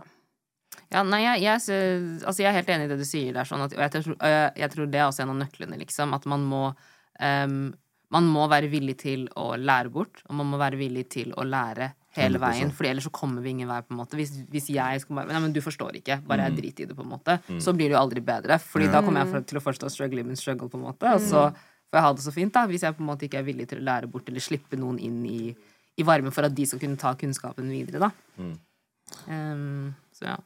Ja, nei, jeg, jeg, altså jeg er helt enig i det du sier der, sånn at, og jeg tror, jeg, jeg tror det er også en av nøklene, liksom. At man må um, Man må være villig til å lære bort, og man må være villig til å lære hele 100%. veien, for ellers så kommer vi ingen vei, på en måte. Hvis, hvis jeg skal bare Nei, men du forstår ikke, bare jeg driter i det, på en måte. Så blir det jo aldri bedre, Fordi da kommer jeg til å forstå struggle min struggle, på en måte. Og så får jeg ha det så fint, da, hvis jeg på en måte ikke er villig til å lære bort, eller slippe noen inn i, i varmen for at de skal kunne ta kunnskapen videre, da. Ehm, så ja.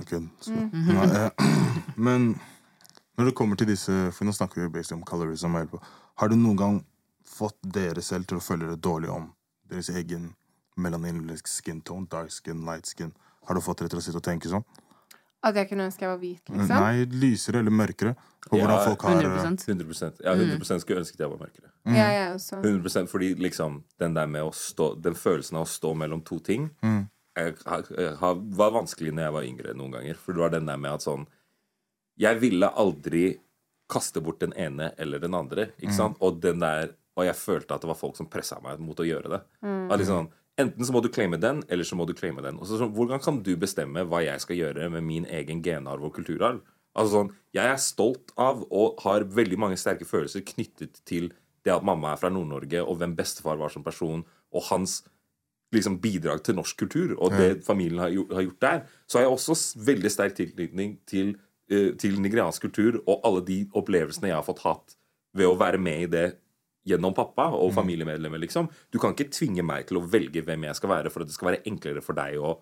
Ok, så, nei, eh, men når det kommer til disse For nå snakker vi basically om colorism. Har du noen gang fått dere selv til å føle dere dårlig om deres egen melaninsk skin tone, dark skin, light skin? Har du fått dere til å sitte og tenke sånn? At jeg kunne ønske jeg var hvit, liksom. Nei, lysere eller mørkere? På hvordan Ja, folk har eh, 100 100 Ja, 100% skulle ønsket jeg var mørkere. Ja, jeg også. 100% Fordi liksom den der med å stå Den følelsen av å stå mellom to ting har- var vanskelig når jeg var yngre noen ganger. For det var den der med at sånn Jeg ville aldri kaste bort den ene eller den andre. Ikke sant? Og den der Og jeg følte at det var folk som pressa meg mot å gjøre det. At liksom, Enten så må du claime den, eller så må du claime den. Og så sånn, Hvordan kan du bestemme hva jeg skal gjøre med min egen genarv og kulturarv? Altså sånn, Jeg er stolt av og har veldig mange sterke følelser knyttet til det at mamma er fra Nord-Norge, og hvem bestefar var som person, og hans liksom bidrag til norsk kultur, og det familien har gjort, har gjort der. Så har jeg også veldig sterk tilknytning til, uh, til nigeriansk kultur og alle de opplevelsene jeg har fått hatt ved å være med i det gjennom pappa og familiemedlemmer, liksom. Du kan ikke tvinge meg til å velge hvem jeg skal være, for at det skal være enklere for deg å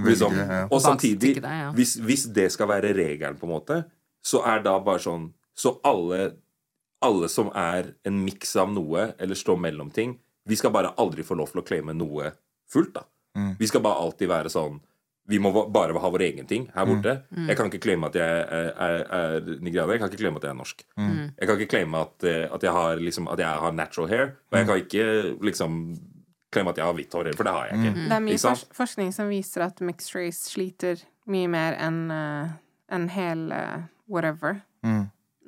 liksom, Og samtidig, ja. hvis, hvis det skal være regelen, på en måte, så er da bare sånn Så alle, alle som er en miks av noe, eller står mellom ting, vi skal bare aldri få lov til å claime noe fullt, da. Vi skal bare alltid være sånn vi må bare ha vår egen ting her borte. Jeg kan ikke claime at jeg er, er, er nigerianer. Jeg kan ikke claime at jeg er norsk. Jeg kan ikke claime at, eh, at, jeg har, liksom, at jeg har natural hair. Og jeg kan ikke liksom claime at jeg har hvitt hår, for det har jeg ikke. Det er mye for forskning som viser at mixed race sliter mye mer enn uh, en hel uh, whatever.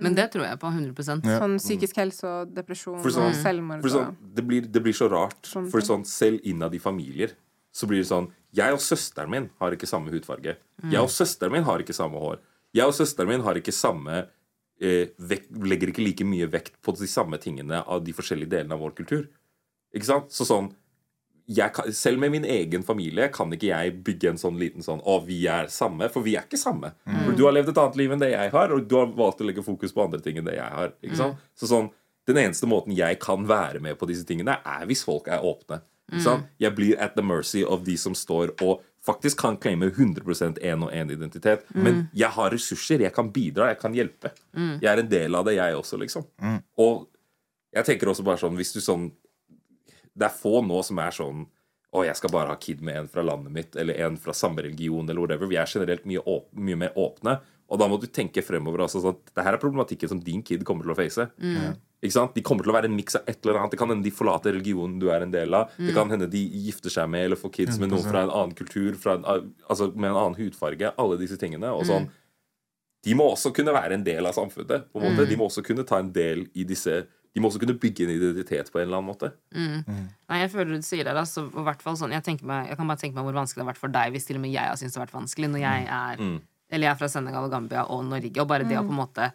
Men det tror jeg på 100 Sånn psykisk helse og depresjon For sånn- og selvmord For sånn, det, blir, det blir så rart. Sånn For sånn, selv innad i familier så blir det sånn Jeg og søsteren min har ikke samme hudfarge. Jeg og søsteren min har ikke samme hår. Jeg og søsteren min har ikke samme eh, vekt, legger ikke like mye vekt på de samme tingene av de forskjellige delene av vår kultur. Ikke sant? Så sånn kan, Selv med min egen familie kan ikke jeg bygge en sånn liten sånn Å, vi er samme. For vi er ikke samme. For du har levd et annet liv enn det jeg har, og du har valgt å legge fokus på andre ting enn det jeg har. Sant? Så sånn Den eneste måten jeg kan være med på disse tingene, er hvis folk er åpne. Sant? Jeg blir at the mercy of de som står og faktisk kan claime 100% én og én identitet. Men jeg har ressurser, jeg kan bidra, jeg kan hjelpe. Jeg er en del av det, jeg også, liksom. Og jeg tenker også bare sånn Hvis du sånn Det er få nå som er sånn å, jeg skal bare ha kid med en fra landet mitt, eller en fra samme religion, eller whatever. Vi er generelt mye, åp mye mer åpne. Og da må du tenke fremover altså sånn at det her er problematikken som din kid kommer til å face. Ikke sant? De kommer til å være en miks av et eller annet. Det kan hende de forlater religionen du er en del av. Det kan hende de gifter seg med eller får kids med noen fra en annen kultur, fra en, altså med en annen hudfarge. Alle disse tingene. Og sånn. De må også kunne være en del av samfunnet. på en måte. De må også kunne ta en del i disse De må også kunne bygge en identitet på en eller annen måte. Nei, jeg føler du sier det. Altså, sånn, jeg, meg, jeg kan bare tenke meg hvor vanskelig det har vært for deg hvis til og med jeg har syntes det har vært vanskelig når jeg er Eller jeg er fra Senegal og Gambia og Norge, og bare det å på en måte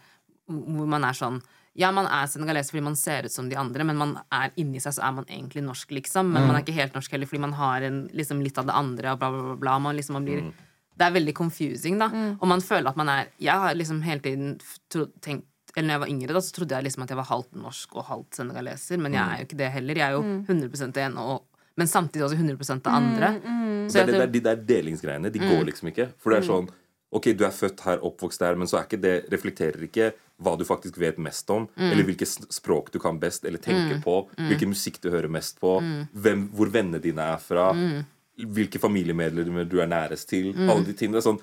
Hvor man er sånn ja, man er senegalese fordi man ser ut som de andre, men man er inni seg så er man egentlig norsk, liksom. Men man er ikke helt norsk heller fordi man har en, liksom, litt av det andre, og bla, bla, bla. bla. Man, liksom, man blir Det er veldig confusing, da. Og man føler at man er Jeg har liksom hele tiden tenkt eller når jeg var yngre, da, så trodde jeg liksom at jeg var halvt norsk og halvt senegaleser, men jeg er jo ikke det heller. Jeg er jo 100 det ene, og, men samtidig også 100 det andre. Så jeg det, er de der delingsgreiene. De går liksom ikke. For det er sånn Ok, du er født her, oppvokst der, men så er ikke det reflekterer ikke hva du faktisk vet mest om, eller hvilke språk du kan best, eller tenker på, hvilken musikk du hører mest på, hvem, hvor vennene dine er fra, hvilke familiemedlemmer du er nærest til. Alle de tingene. Det er sånn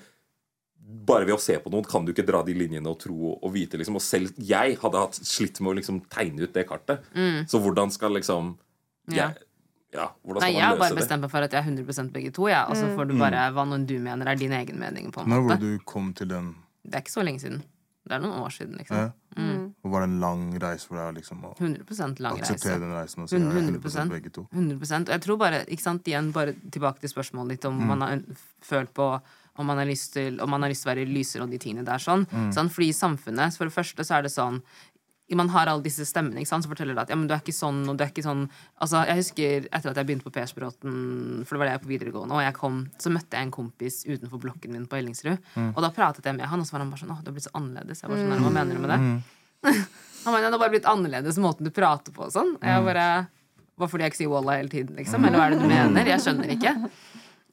bare ved å se på noen kan du ikke dra de linjene og tro og vite. liksom Og selv jeg hadde hatt slitt med å liksom tegne ut det kartet. Så hvordan skal liksom Ja. jeg, ja, hvordan nei, skal jeg har bare bestemt meg for at jeg er 100 begge to, Ja. Og så får du bare hva noen du mener er din egen mening, på en Når var måte. det du kom til den Det er ikke så lenge siden. Det er noen år siden, liksom. ja? Og var det en lang reise for deg liksom, å 100 lang reise. den reisen og si jeg er 100 100%. begge to? 100 Og jeg tror bare, ikke sant, igjen bare tilbake til spørsmålet ditt om man har følt på om man har lyst til Om man har lyst til å være lysere og de tingene der sånn. sånn. Fordi i samfunnet, for det første, så er det sånn man har alle disse stemmene ikke sant, som forteller deg at ja, men du er ikke sånn, og du er ikke sånn Altså, Jeg husker etter at jeg begynte på Persbråten, for det var det jeg på videregående, og jeg kom, så møtte jeg en kompis utenfor blokken min på Ellingsrud, og da pratet jeg med han, og så var han bare sånn Å, du har blitt så annerledes. Jeg var sånn, Hva mener du med det? Han mener, det har bare blitt annerledes måten du prater på og sånn. Jeg bare Bare fordi jeg ikke sier walla hele tiden, liksom? Eller hva er det du mener? Jeg skjønner ikke.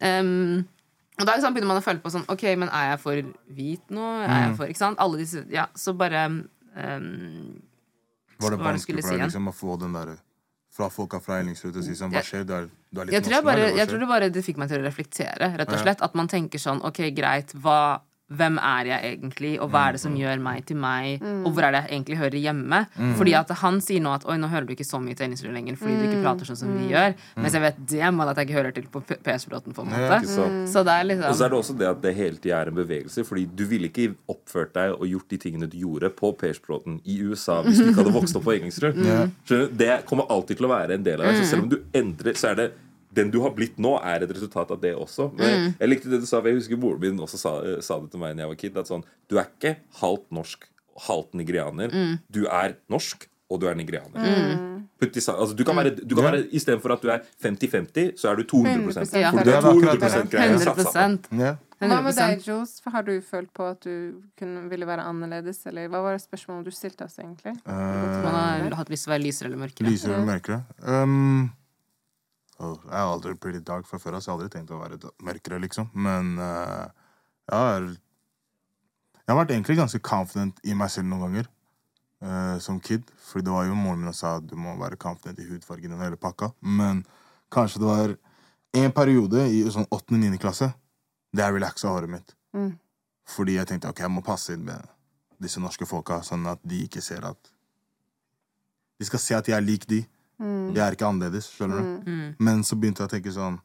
Um, og da liksom begynner man å føle på sånn Ok, men er jeg for hvit nå? Er jeg for Ikke sant? Alle disse Ja, så bare um, Var det Hva var det vanskelig for deg liksom, å få den der fra folka fra Ellingsrud og si sånn Hva skjer? Du er, du er litt jeg tror, jeg, bare, jeg tror det bare det fikk meg til å reflektere, rett og slett. At man tenker sånn Ok, greit, hva hvem er jeg egentlig, og hva er det som gjør meg til meg, og hvor er det jeg egentlig hører hjemme? Fordi at han sier nå at oi, nå hører du ikke så mye til Ellingsrud lenger fordi du ikke prater sånn som vi gjør. Mens jeg vet det well at jeg ikke hører til på PS-bråten, på en måte. Sant? Så det er liksom Og så er det også det at det hele tida er en bevegelse. Fordi du ville ikke oppført deg og gjort de tingene du gjorde på Persbråten i USA hvis du ikke hadde vokst opp på Engelstrud. Mm. Det kommer alltid til å være en del av deg. Så selv om du endrer, så er det den du har blitt nå, er et resultat av det også. Men Jeg likte det du sa, for jeg husker moren min også sa, sa det til meg da jeg var kid. At sånn, du er ikke halvt norsk, halvt nigerianer. Du er norsk, og du er nigerianer. Putt i altså, du kan være, du kan Ja. være Istedenfor at du er 50-50, så er du 200 Ja. For du Det er er 200 det. greier satt 100 sammen. Hva med deg, Jules? Har du følt på at du kunne, ville være annerledes? Eller hva var det spørsmålet du stilte oss, egentlig? Man har hatt lyst til å være lysere eller mørkere. Lysere eller mørkere? Um, jeg har aldri pretty dark fra før, så jeg har aldri tenkt å være mørkere, liksom. Men uh, jeg har Jeg har vært egentlig ganske confident i meg selv noen ganger. uh, som kid. Fordi det var jo moren min som sa at du må være confident i hudfargen og hele pakka. Men kanskje det var en periode i sånn 8.-9. klasse der jeg relaxa håret mitt. Mm. Fordi jeg tenkte ok, jeg må passe inn med disse norske folka, sånn at de ikke ser at De skal se at jeg er lik de. Jeg er ikke annerledes, skjønner du? Mm. Men så begynte jeg å tenke sånn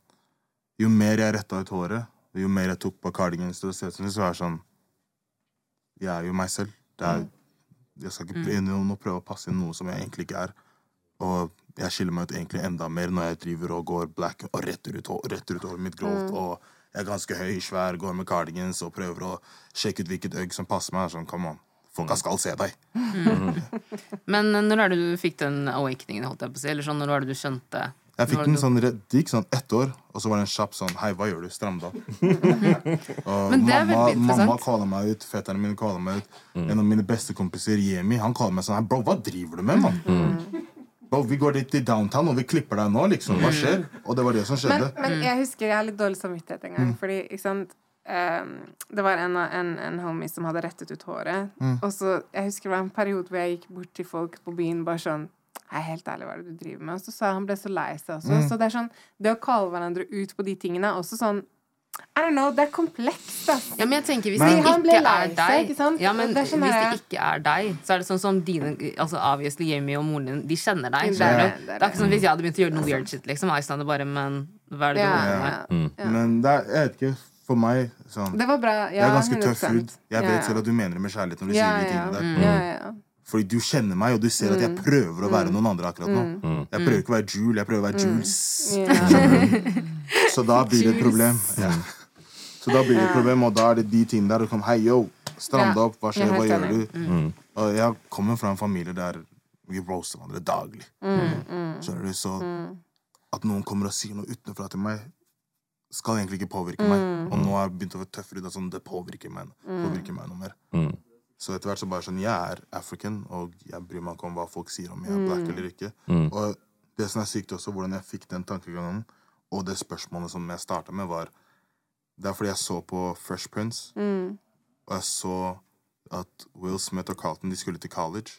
Jo mer jeg retta ut håret, jo mer jeg tok på cardigans til å se ut som det, så er det sånn Jeg er jo meg selv. Det er, jeg skal ikke prøve, prøve å passe inn noe som jeg egentlig ikke er. Og jeg skiller meg ut egentlig enda mer når jeg driver og går black og retter ut, retter ut håret mitt grovt. Og jeg er ganske høy, svær, går med cardigans og prøver å sjekke ut hvilket øgg som passer meg. Sånn, come on. Folka skal se deg. Men eh, når er det du fikk den awakeningen, holdt jeg på å si? Eller sånn, når var det du skjønte Jeg fikk den sånn, Det gikk sånn ett år, og så var det en kjapp sånn Hei, hva gjør du? Stram deg opp. og Men det er mamma, mamma kaller meg ut, fetterne mine kaller meg ut. En av mine beste kompiser, Jemi, han kaller meg sånn Hei, bro, hva driver du med, mann? Bro, vi går dit til downtown, og vi klipper deg nå, liksom. Hva skjer? Og det var det som Men, skjedde. men jeg husker jeg har litt dårlig samvittighet en gang. Fordi, ikke sant ehm, Det var en, en, en homie som hadde rettet ut håret. Og så, Jeg husker det var en periode hvor jeg gikk bort til folk på byen bare sånn Hei, helt ærlig, hva er det du driver med? Og så sa han ble så lei seg også. Så det er sånn Det å kalle hverandre ut på de tingene er også sånn I don't know, det er komplekst, altså. Ja, men jeg tenker Hvis Men- det ikke er seg, deg ikke sant? Ja, men Det er sånn Hvis det ikke er deg, så er det sånn som dine Altså obviously Jamie og moren din, de kjenner deg. Det er det, det er Det er ikke sånn hvis jeg hadde begynt å gjøre noe weird shit, liksom. Iceland er bare Men hva er det du Ja, ja, ja. Men det er, jeg vet ikke, for meg sånn Det var bra. Jeg Ja, er ganske tøff 100%. hud. Jeg vet Ja, selv at du mener det med kjærlighet når du ja, sier de tingene ja. der. Mm. ja, ja. Fordi du kjenner meg, og du ser at jeg prøver å være noen andre akkurat nå. Jeg prøver ikke å være Jule, jeg prøver å være Jules. Så da blir det et problem. Ja. Så da blir det et problem, og da er det de tingene der. Og kom, Hei, yo, stram deg opp. Hva skjer? Er Hva gjør du? Og jeg kommer fra en familie der vi roaster hverandre daglig. Mm, er det Så at noen kommer og sier noe utenfra til meg skal egentlig ikke påvirke meg. Og nå har jeg begynt å være tøffere. Det, er sånn, det påvirker meg, påvirker meg noe mer. Mm. Så etter hvert så bare sånn, jeg er African, og jeg bryr meg ikke om hva folk sier om jeg er black eller ikke. Mm. Og det som er sykt også, hvordan jeg fikk den tankegangen, og det spørsmålet som jeg starta med, var Det er fordi jeg så på Fresh Prince, og jeg så at Will Smith og Carlton de skulle til college.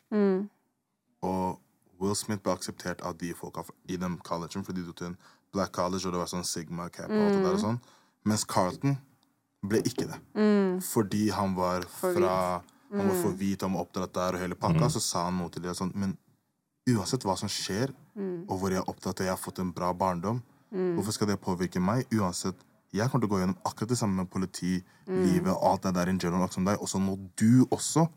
Og Will Smith ble akseptert av de folka i den collegen, fordi de dro til en black college, og det var sånn Sigma cap og alt det der og sånn. Mens Carlton ble ikke det. Fordi han var fra Han var for hvit, han var oppdratt der, og hele pakka. Så sa han noe til dem sånn Men uansett hva som skjer, og hvor jeg er opptatt av at jeg har fått en bra barndom, hvorfor skal det påvirke meg? Uansett jeg kommer til å gå gjennom akkurat det samme med politi, livet og alt det der in general, som deg. Og så må du også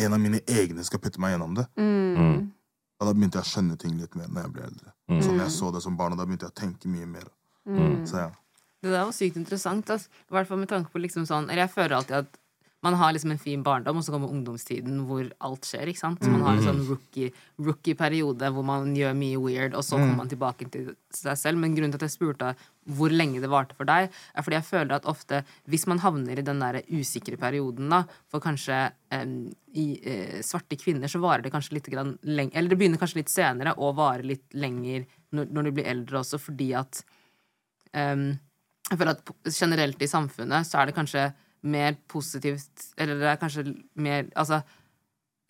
En av mine egne skal putte meg gjennom det. Og da begynte jeg å skjønne ting litt mer når jeg ble eldre. Så når jeg så det som barn, og da begynte jeg å tenke mye mer. Så ja. Det der var sykt interessant. altså. I hvert fall med tanke på liksom sånn Eller jeg føler alltid at man har liksom en fin barndom, og så kommer ungdomstiden hvor alt skjer. ikke sant? Så man har en sånn rookie- rookie-periode hvor man gjør mye weird, og så kommer man tilbake til seg selv. Men grunnen til at jeg spurte hvor lenge det varte for deg, er fordi jeg føler at ofte hvis man havner i den der usikre perioden, da, for kanskje eh, i eh, svarte kvinner, så varer det kanskje litt grann lenger Eller det begynner kanskje litt senere og varer litt lenger når, når du blir eldre også, fordi at eh, jeg føler at generelt i samfunnet så er det kanskje mer positivt Eller det er kanskje mer Altså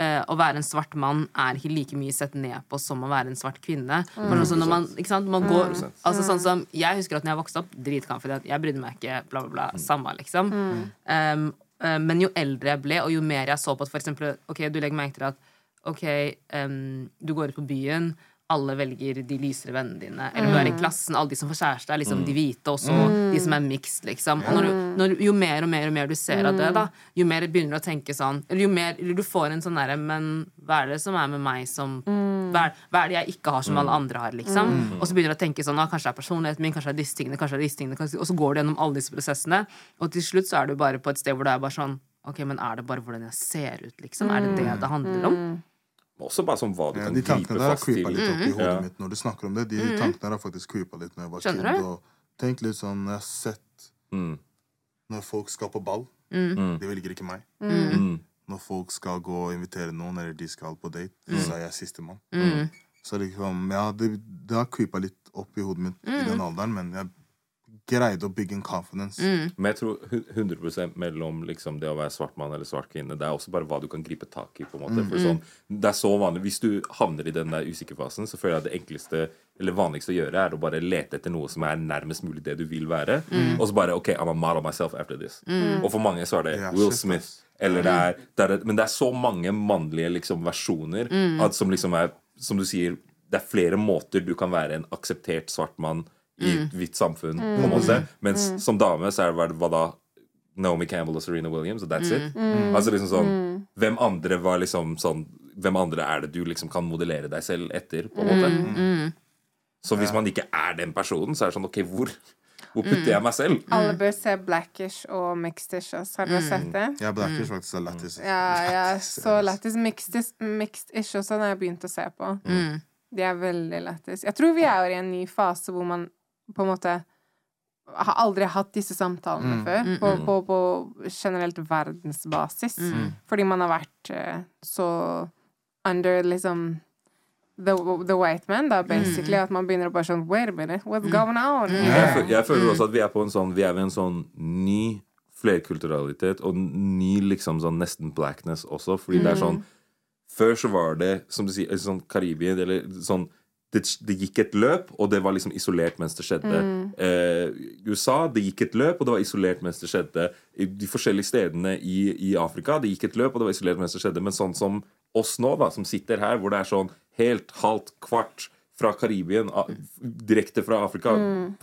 eh, å være en svart mann er ikke like mye sett ned på som å være en svart kvinne. Mm. også når man, ikke sant, man går Altså sånn som Jeg husker at når jeg vokste opp, dritkonfident, jeg brydde meg ikke, bla, bla, bla. Samme, liksom. Um, eh, men jo eldre jeg ble, og jo mer jeg så på at for eksempel Ok, du legger merke til at Ok, um, du går ut på byen, alle velger de lysere vennene dine. Eller du er i klassen, alle de som får kjæreste, er liksom de hvite, og så de som er mixed, liksom. Og når du, når, jo mer og mer og mer du ser av det, da, jo mer begynner du å tenke sånn Eller jo mer eller du får en sånn derre Men hva er det som er med meg som hva, er, hva er det jeg ikke har som alle andre har, liksom? Og så begynner du å tenke sånn ah, Kanskje det er personligheten min, kanskje det er disse tingene, kanskje det er disse tingene. Kanskje, og så går du gjennom alle disse prosessene, og til slutt så er du bare på et sted hvor det er bare sånn Ok, men er det bare hvordan jeg ser ut, liksom? Er det det det handler om? Også bare sånn hva du Ja, kan de tankene der har fast creepa litt opp i hodet Ja. mitt når du snakker om det. De tankene der har faktisk creepa litt når jeg var Skjønner kid. Og tenk litt sånn Jeg har sett Mm. når folk skal på ball. Mm. De velger ikke meg. Mm. Når folk skal gå og invitere noen, eller de skal på date, Mm. så er jeg sistemann. Så liksom, ja, det, det har creepa litt opp i hodet mitt i den alderen, men jeg greide å bygge en confidence. Men jeg tror 100% mellom liksom det å være svart mann eller svart kvinne, det er også bare hva du kan gripe tak i. på en måte For sånn, Det er så vanlig Hvis du havner i den der usikkerfasen, så føler jeg at det enkleste eller vanligste å gjøre er å bare lete etter noe som er nærmest mulig det du vil være. Og så bare OK, I'm a model myself after this. Og for mange så er det Will shit, Smith. Eller det er, det er, men det er så mange mannlige liksom, versjoner at som liksom er Som du sier, det er flere måter du kan være en akseptert svart mann i et hvitt samfunn. på en måte Mens som dame så er det hva- da Naomi Campbell og Serena Williams, og that's it. Altså liksom sånn Hvem andre var liksom sånn Hvem andre er det du liksom kan modellere deg selv etter? på en måte Så hvis man ikke er den personen, så er det sånn OK, hvor, hvor putter jeg meg selv? Alle bør se Blackish og Mixedish. ass. Har dere sett det? Ja, Blackish faktisk er lættis. Ja, ja, så lættis. Mixed- Mixed-ish også har jeg begynt å se på. De er veldig lættis. Jeg tror vi er i en ny fase hvor man på en måte har aldri hatt disse samtalene før. På, på, på generelt verdensbasis. Fordi man har vært eh, så under liksom The, the white man, da, basically. At man begynner å bare sånn Wait a minute, what's going on? Jeg, føl- jeg føler også at vi er på en sånn Vi er ved en sånn ny flerkulturalitet og ny liksom sånn nesten blackness også, fordi det er sånn Før så var det, som du sier, sånn Karibia, eller sånn det, det gikk et løp, og det var liksom isolert mens det skjedde. Eh, USA, det gikk et løp, og det var isolert mens det skjedde. I de forskjellige stedene i, i Afrika, det gikk et løp, og det var isolert mens det skjedde. Men sånn som oss nå, da, som sitter her, hvor det er sånn helt halvt kvart fra Karibien, direkte fra Afrika.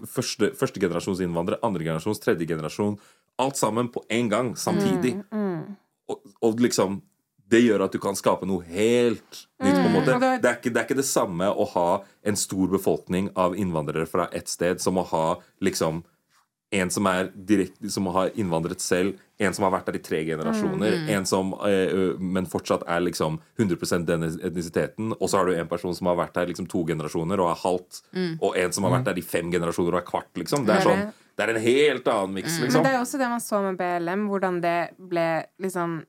Første, første generasjons innvandrere, andre generasjons, tredje generasjon. Alt sammen på en gang, samtidig. Og, og liksom Det gjør at du kan skape noe helt nytt. på en måte det- er, ikke, det er ikke det samme å ha en stor befolkning av innvandrere fra ett sted som å ha liksom en som er direkte Som har innvandret selv, en som har vært der i tre generasjoner, en som eh, men fortsatt er liksom 100% den etnisiteten, og så har du en person som har vært der liksom to generasjoner og er halvt, og en som har vært der i fem generasjoner og er kvart, liksom. Det er sånn Det er en helt annen miks, Men liksom. det er også det man så med BLM, hvordan det ble liksom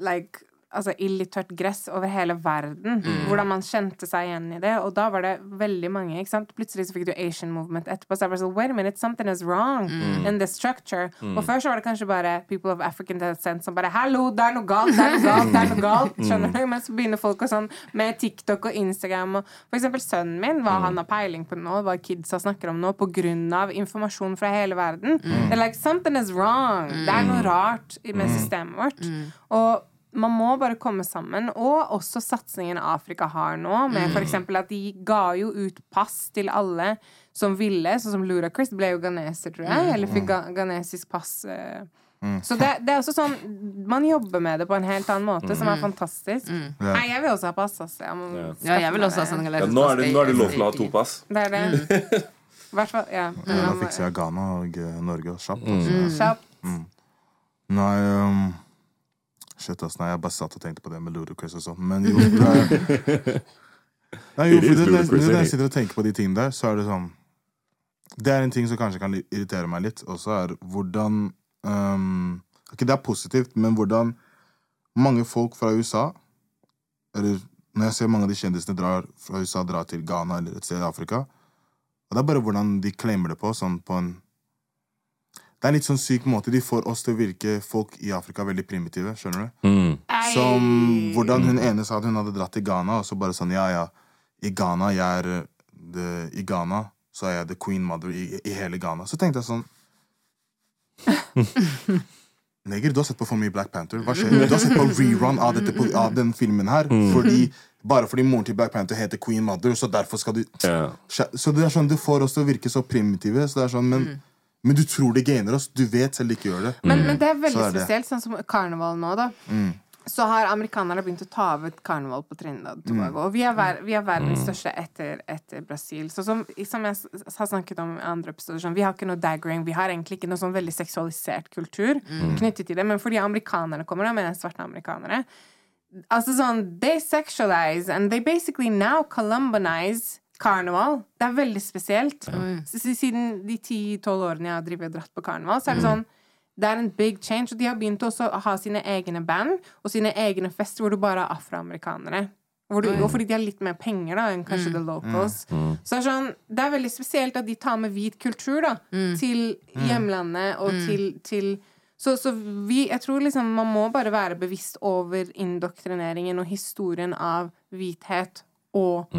like, Altså ild i tørt gress over hele verden. Hvordan man kjente seg igjen i det. Og da var det veldig mange. ikke sant? Plutselig så fikk du Asian Movement etterpå. Så jeg bare sånn, wait a minute, something is wrong in the structure. Og før så var det kanskje bare people of African descent som bare Hallo, det er noe galt, det er noe galt, det er noe galt. Skjønner du? Men så begynner folk å sånn med TikTok og Instagram og For eksempel sønnen min, hva han har peiling på nå, hva kidsa snakker om nå, på grunn av informasjon fra hele verden. Det er like, something is wrong. Det er noe rart med systemet vårt. Og man må bare komme sammen. Og også satsingen Afrika har nå, med for eksempel at de ga jo ut pass til alle som ville, sånn som Ludacris ble jo ghaneser, tror jeg, eller fikk ga ghanesisk pass. eh. Så det, det er også sånn Man jobber med det på en helt annen måte, som er fantastisk. Nei, jeg vil også ha pass, altså. Jeg må Ja. Ja, jeg vil også ha sånn. Ja, nå, er det, nå er det lov til å ha to pass. Det er det. I hvert fall, ja. Ja, da fikser jeg Ghana og eh, Norge kjapt. Mm. Altså. Kjapt. Nei um, Shit, ass. Nei, jeg bare satt og tenkte på det med Ludacris og sånn. Men jo, det er Nei, jo, for det, det, når jeg sitter og tenker på de tingene der, så er det sånn Det er en ting som kanskje kan irritere meg litt, og så er hvordan um, Ikke det er positivt, men hvordan mange folk fra USA Eller når jeg ser mange av de kjendisene drar fra USA drar til Ghana eller et sted i Afrika Og det er bare hvordan de claimer det på, sånn på en det er en litt sånn syk måte. De får oss til å virke folk i Afrika veldig primitive. skjønner du? Mm. Som hvordan hun ene sa at hun hadde dratt til Ghana, og så bare sånn Ja, ja, i Ghana jeg er eh, the, I Ghana så er jeg the queen mother i, i hele Ghana. Så tenkte jeg sånn Neger, du har sett på for mye Black Panther. Hva skjer? Du har sett på rerun av, dette, av den filmen her. Fordi, bare fordi moren til Black Panther heter Queen Mother, så derfor skal du yeah. Så det er sånn, du får oss til å virke så primitive. Så det er sånn, men, men du tror det gainer oss. Du vet selv de ikke gjør det. Men, men det er veldig Så er det. spesielt, sånn som karneval nå, da. Så har amerikanerne begynt å ta over karneval på Trinidad Tobago. Og vi er, ver vi er verdens største etter, etter Brasil. Så som, som jeg har snakket om i andre episoder, sånn, vi har ikke noe daggering. Vi har egentlig ikke noe sånn veldig seksualisert kultur knyttet til det. Men fordi amerikanerne kommer, da mener jeg svarte amerikanere Altså sånn They sexualize, and they basically now columbanize karneval. Det er veldig spesielt. S- Siden de 10-12 årene jeg har drevet og dratt på karneval, så er det sånn det er en big change. Og de har begynt også å ha sine egne band og sine egne fester hvor du bare er afroamerikanere. Hvor du, og fordi de har litt mer penger da enn kanskje the locals. Så det er, sånn, det er veldig spesielt at de tar med hvit kultur da til hjemlandet og til, til så, så vi, jeg tror liksom man må bare være bevisst over indoktrineringen og historien av hvithet og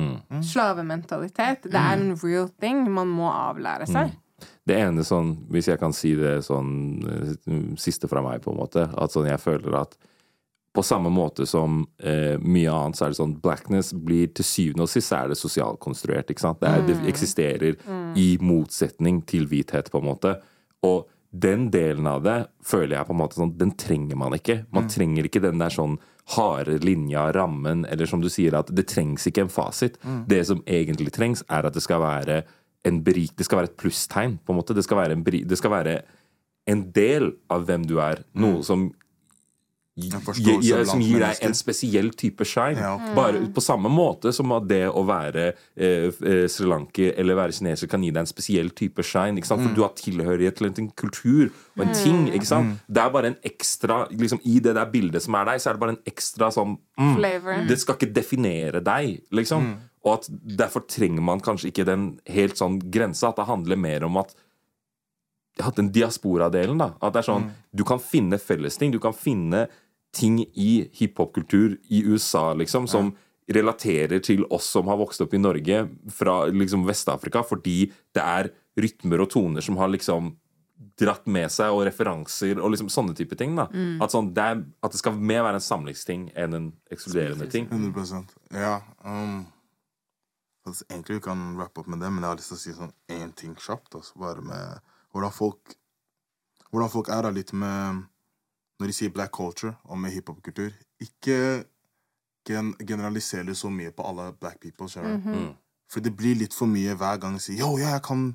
slavementalitet. Det er en real thing man må avlære seg. Det ene sånn, hvis jeg kan si det sånn eh, siste fra meg, på en måte, at sånn jeg føler at på samme måte som eh, mye annet, så er det sånn blackness blir til syvende og sist er det sosialkonstruert. ikke sant? Det, er, det eksisterer i motsetning til hvithet, på en måte. Og den delen av det føler jeg på en måte sånn, den trenger man ikke. Man trenger ikke den der sånn harde linja, rammen, eller som du sier, at det trengs ikke en fasit. Det som egentlig trengs, er at det skal være en berik, det skal være et plusstegn, på en måte. Det skal være en, det skal være en del av hvem du er. Noe som gi- En forståelse gi- blant som gir deg en spesiell type shine. Ja. Bare på samme måte som at det å være eh, eh, srilanker eller være kineser kan gi deg en spesiell type shine. Ikke sant? For du har tilhørighet til en kultur og en ting. Ikke sant? Det er bare en ekstra liksom, I det der bildet som er deg, så er det bare en ekstra sånn mm, Flavor. Det skal ikke definere deg, liksom. Og at derfor trenger man kanskje ikke den helt sånn grensa. At det handler mer om at jeg har hatt den diaspora-delen. da At det er sånn, Du kan finne fellesting. Du kan finne ting i hiphop-kultur i USA liksom som relaterer til oss som har vokst opp i Norge fra liksom Vest-Afrika, fordi det er rytmer og toner som har liksom dratt med seg, og referanser og liksom sånne type ting. da At, sånn, det er, at det skal mer være en samlingsting enn en ekskluderende ting. 100% Ja. Um, altså, egentlig vi kan rappe opp med det, men jeg har lyst til å si sånn én ting kjapt. Altså, bare med hvordan folk Hvordan folk er da litt med Når de sier black culture og med hiphop-kultur. Ikke gen generaliser det så mye på alle black people. Mm -hmm. Mm. For det blir litt for mye hver gang de sier Yo, ja, jeg kan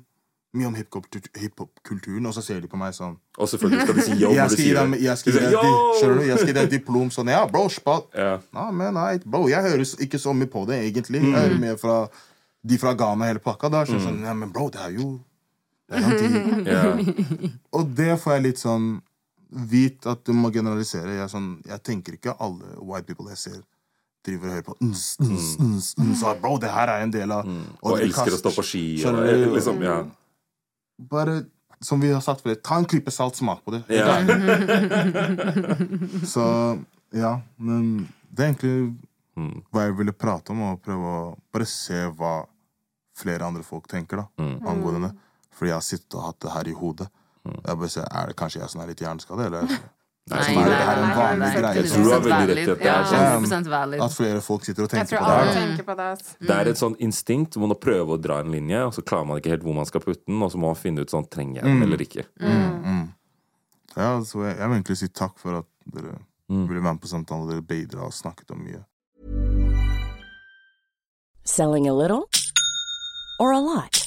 mye om hiphop-kulturen, hiphop-kulturen, og så ser de på meg sånn Og selvfølgelig skal du si yo jeg når du sier dem, det. jeg skal? Jeg skal gi dem diplom sånn Ja, bro, spat. Ja. Nah, man, nei, bro, jeg høres ikke så mye på det, egentlig. Jeg Mm. hører mer fra de fra Ghana, hele pakka. Da sånn, mm. sånn, ja, men bro, det er jo det er sånn de, Og det får jeg litt sånn Vit at du må generalisere. Jeg, sånn, jeg tenker ikke alle white people jeg ser, driver og hører på ns, ns, ns, ns, og, Bro, det her er en del av Mm. Og og elsker å kast- stå på ski. Skjønner Og, liksom, ja. Bare, som vi har sagt før, ta en klype salt, smak på det. Ja. Så ja, men det er egentlig Mm. hva jeg ville prate om, og prøve å bare se hva flere andre folk tenker da, Mm. angående det. Fordi jeg har sittet og hatt det her i hodet. Jeg bare ser, er det Kanskje jeg som er litt hjerneskade, eller Nei, som er det her en vanlig greie? Jeg tror du har veldig rett i at det Ja, er sånn. At flere folk sitter og tenker på det tenker på det. ass. Det er et sånn instinkt hvor man prøver å dra en linje, og så klarer man ikke helt hvor man skal putte den, og så må man finne ut sånn, trenger jeg den eller ikke. Ja, så jeg, jeg vil egentlig si takk for at dere Mm. ville være med på samtalen. og Dere bidra og snakket om mye. Selling a little or a lot?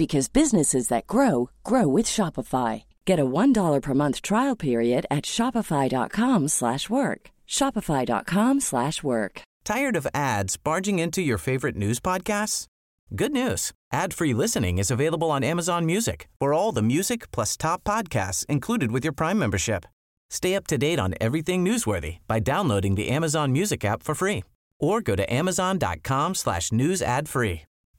because businesses that grow grow with Shopify. Get a $1 per month trial period at shopify.com slash work. shopify.com slash work. Tired of ads barging into your favorite news podcasts? Good news. Ad-free listening is available on Amazon Music for all the music plus top podcasts included with your Prime membership. Stay up to date on everything newsworthy by downloading the Amazon Music app for free or go to amazon.com slash news ad free.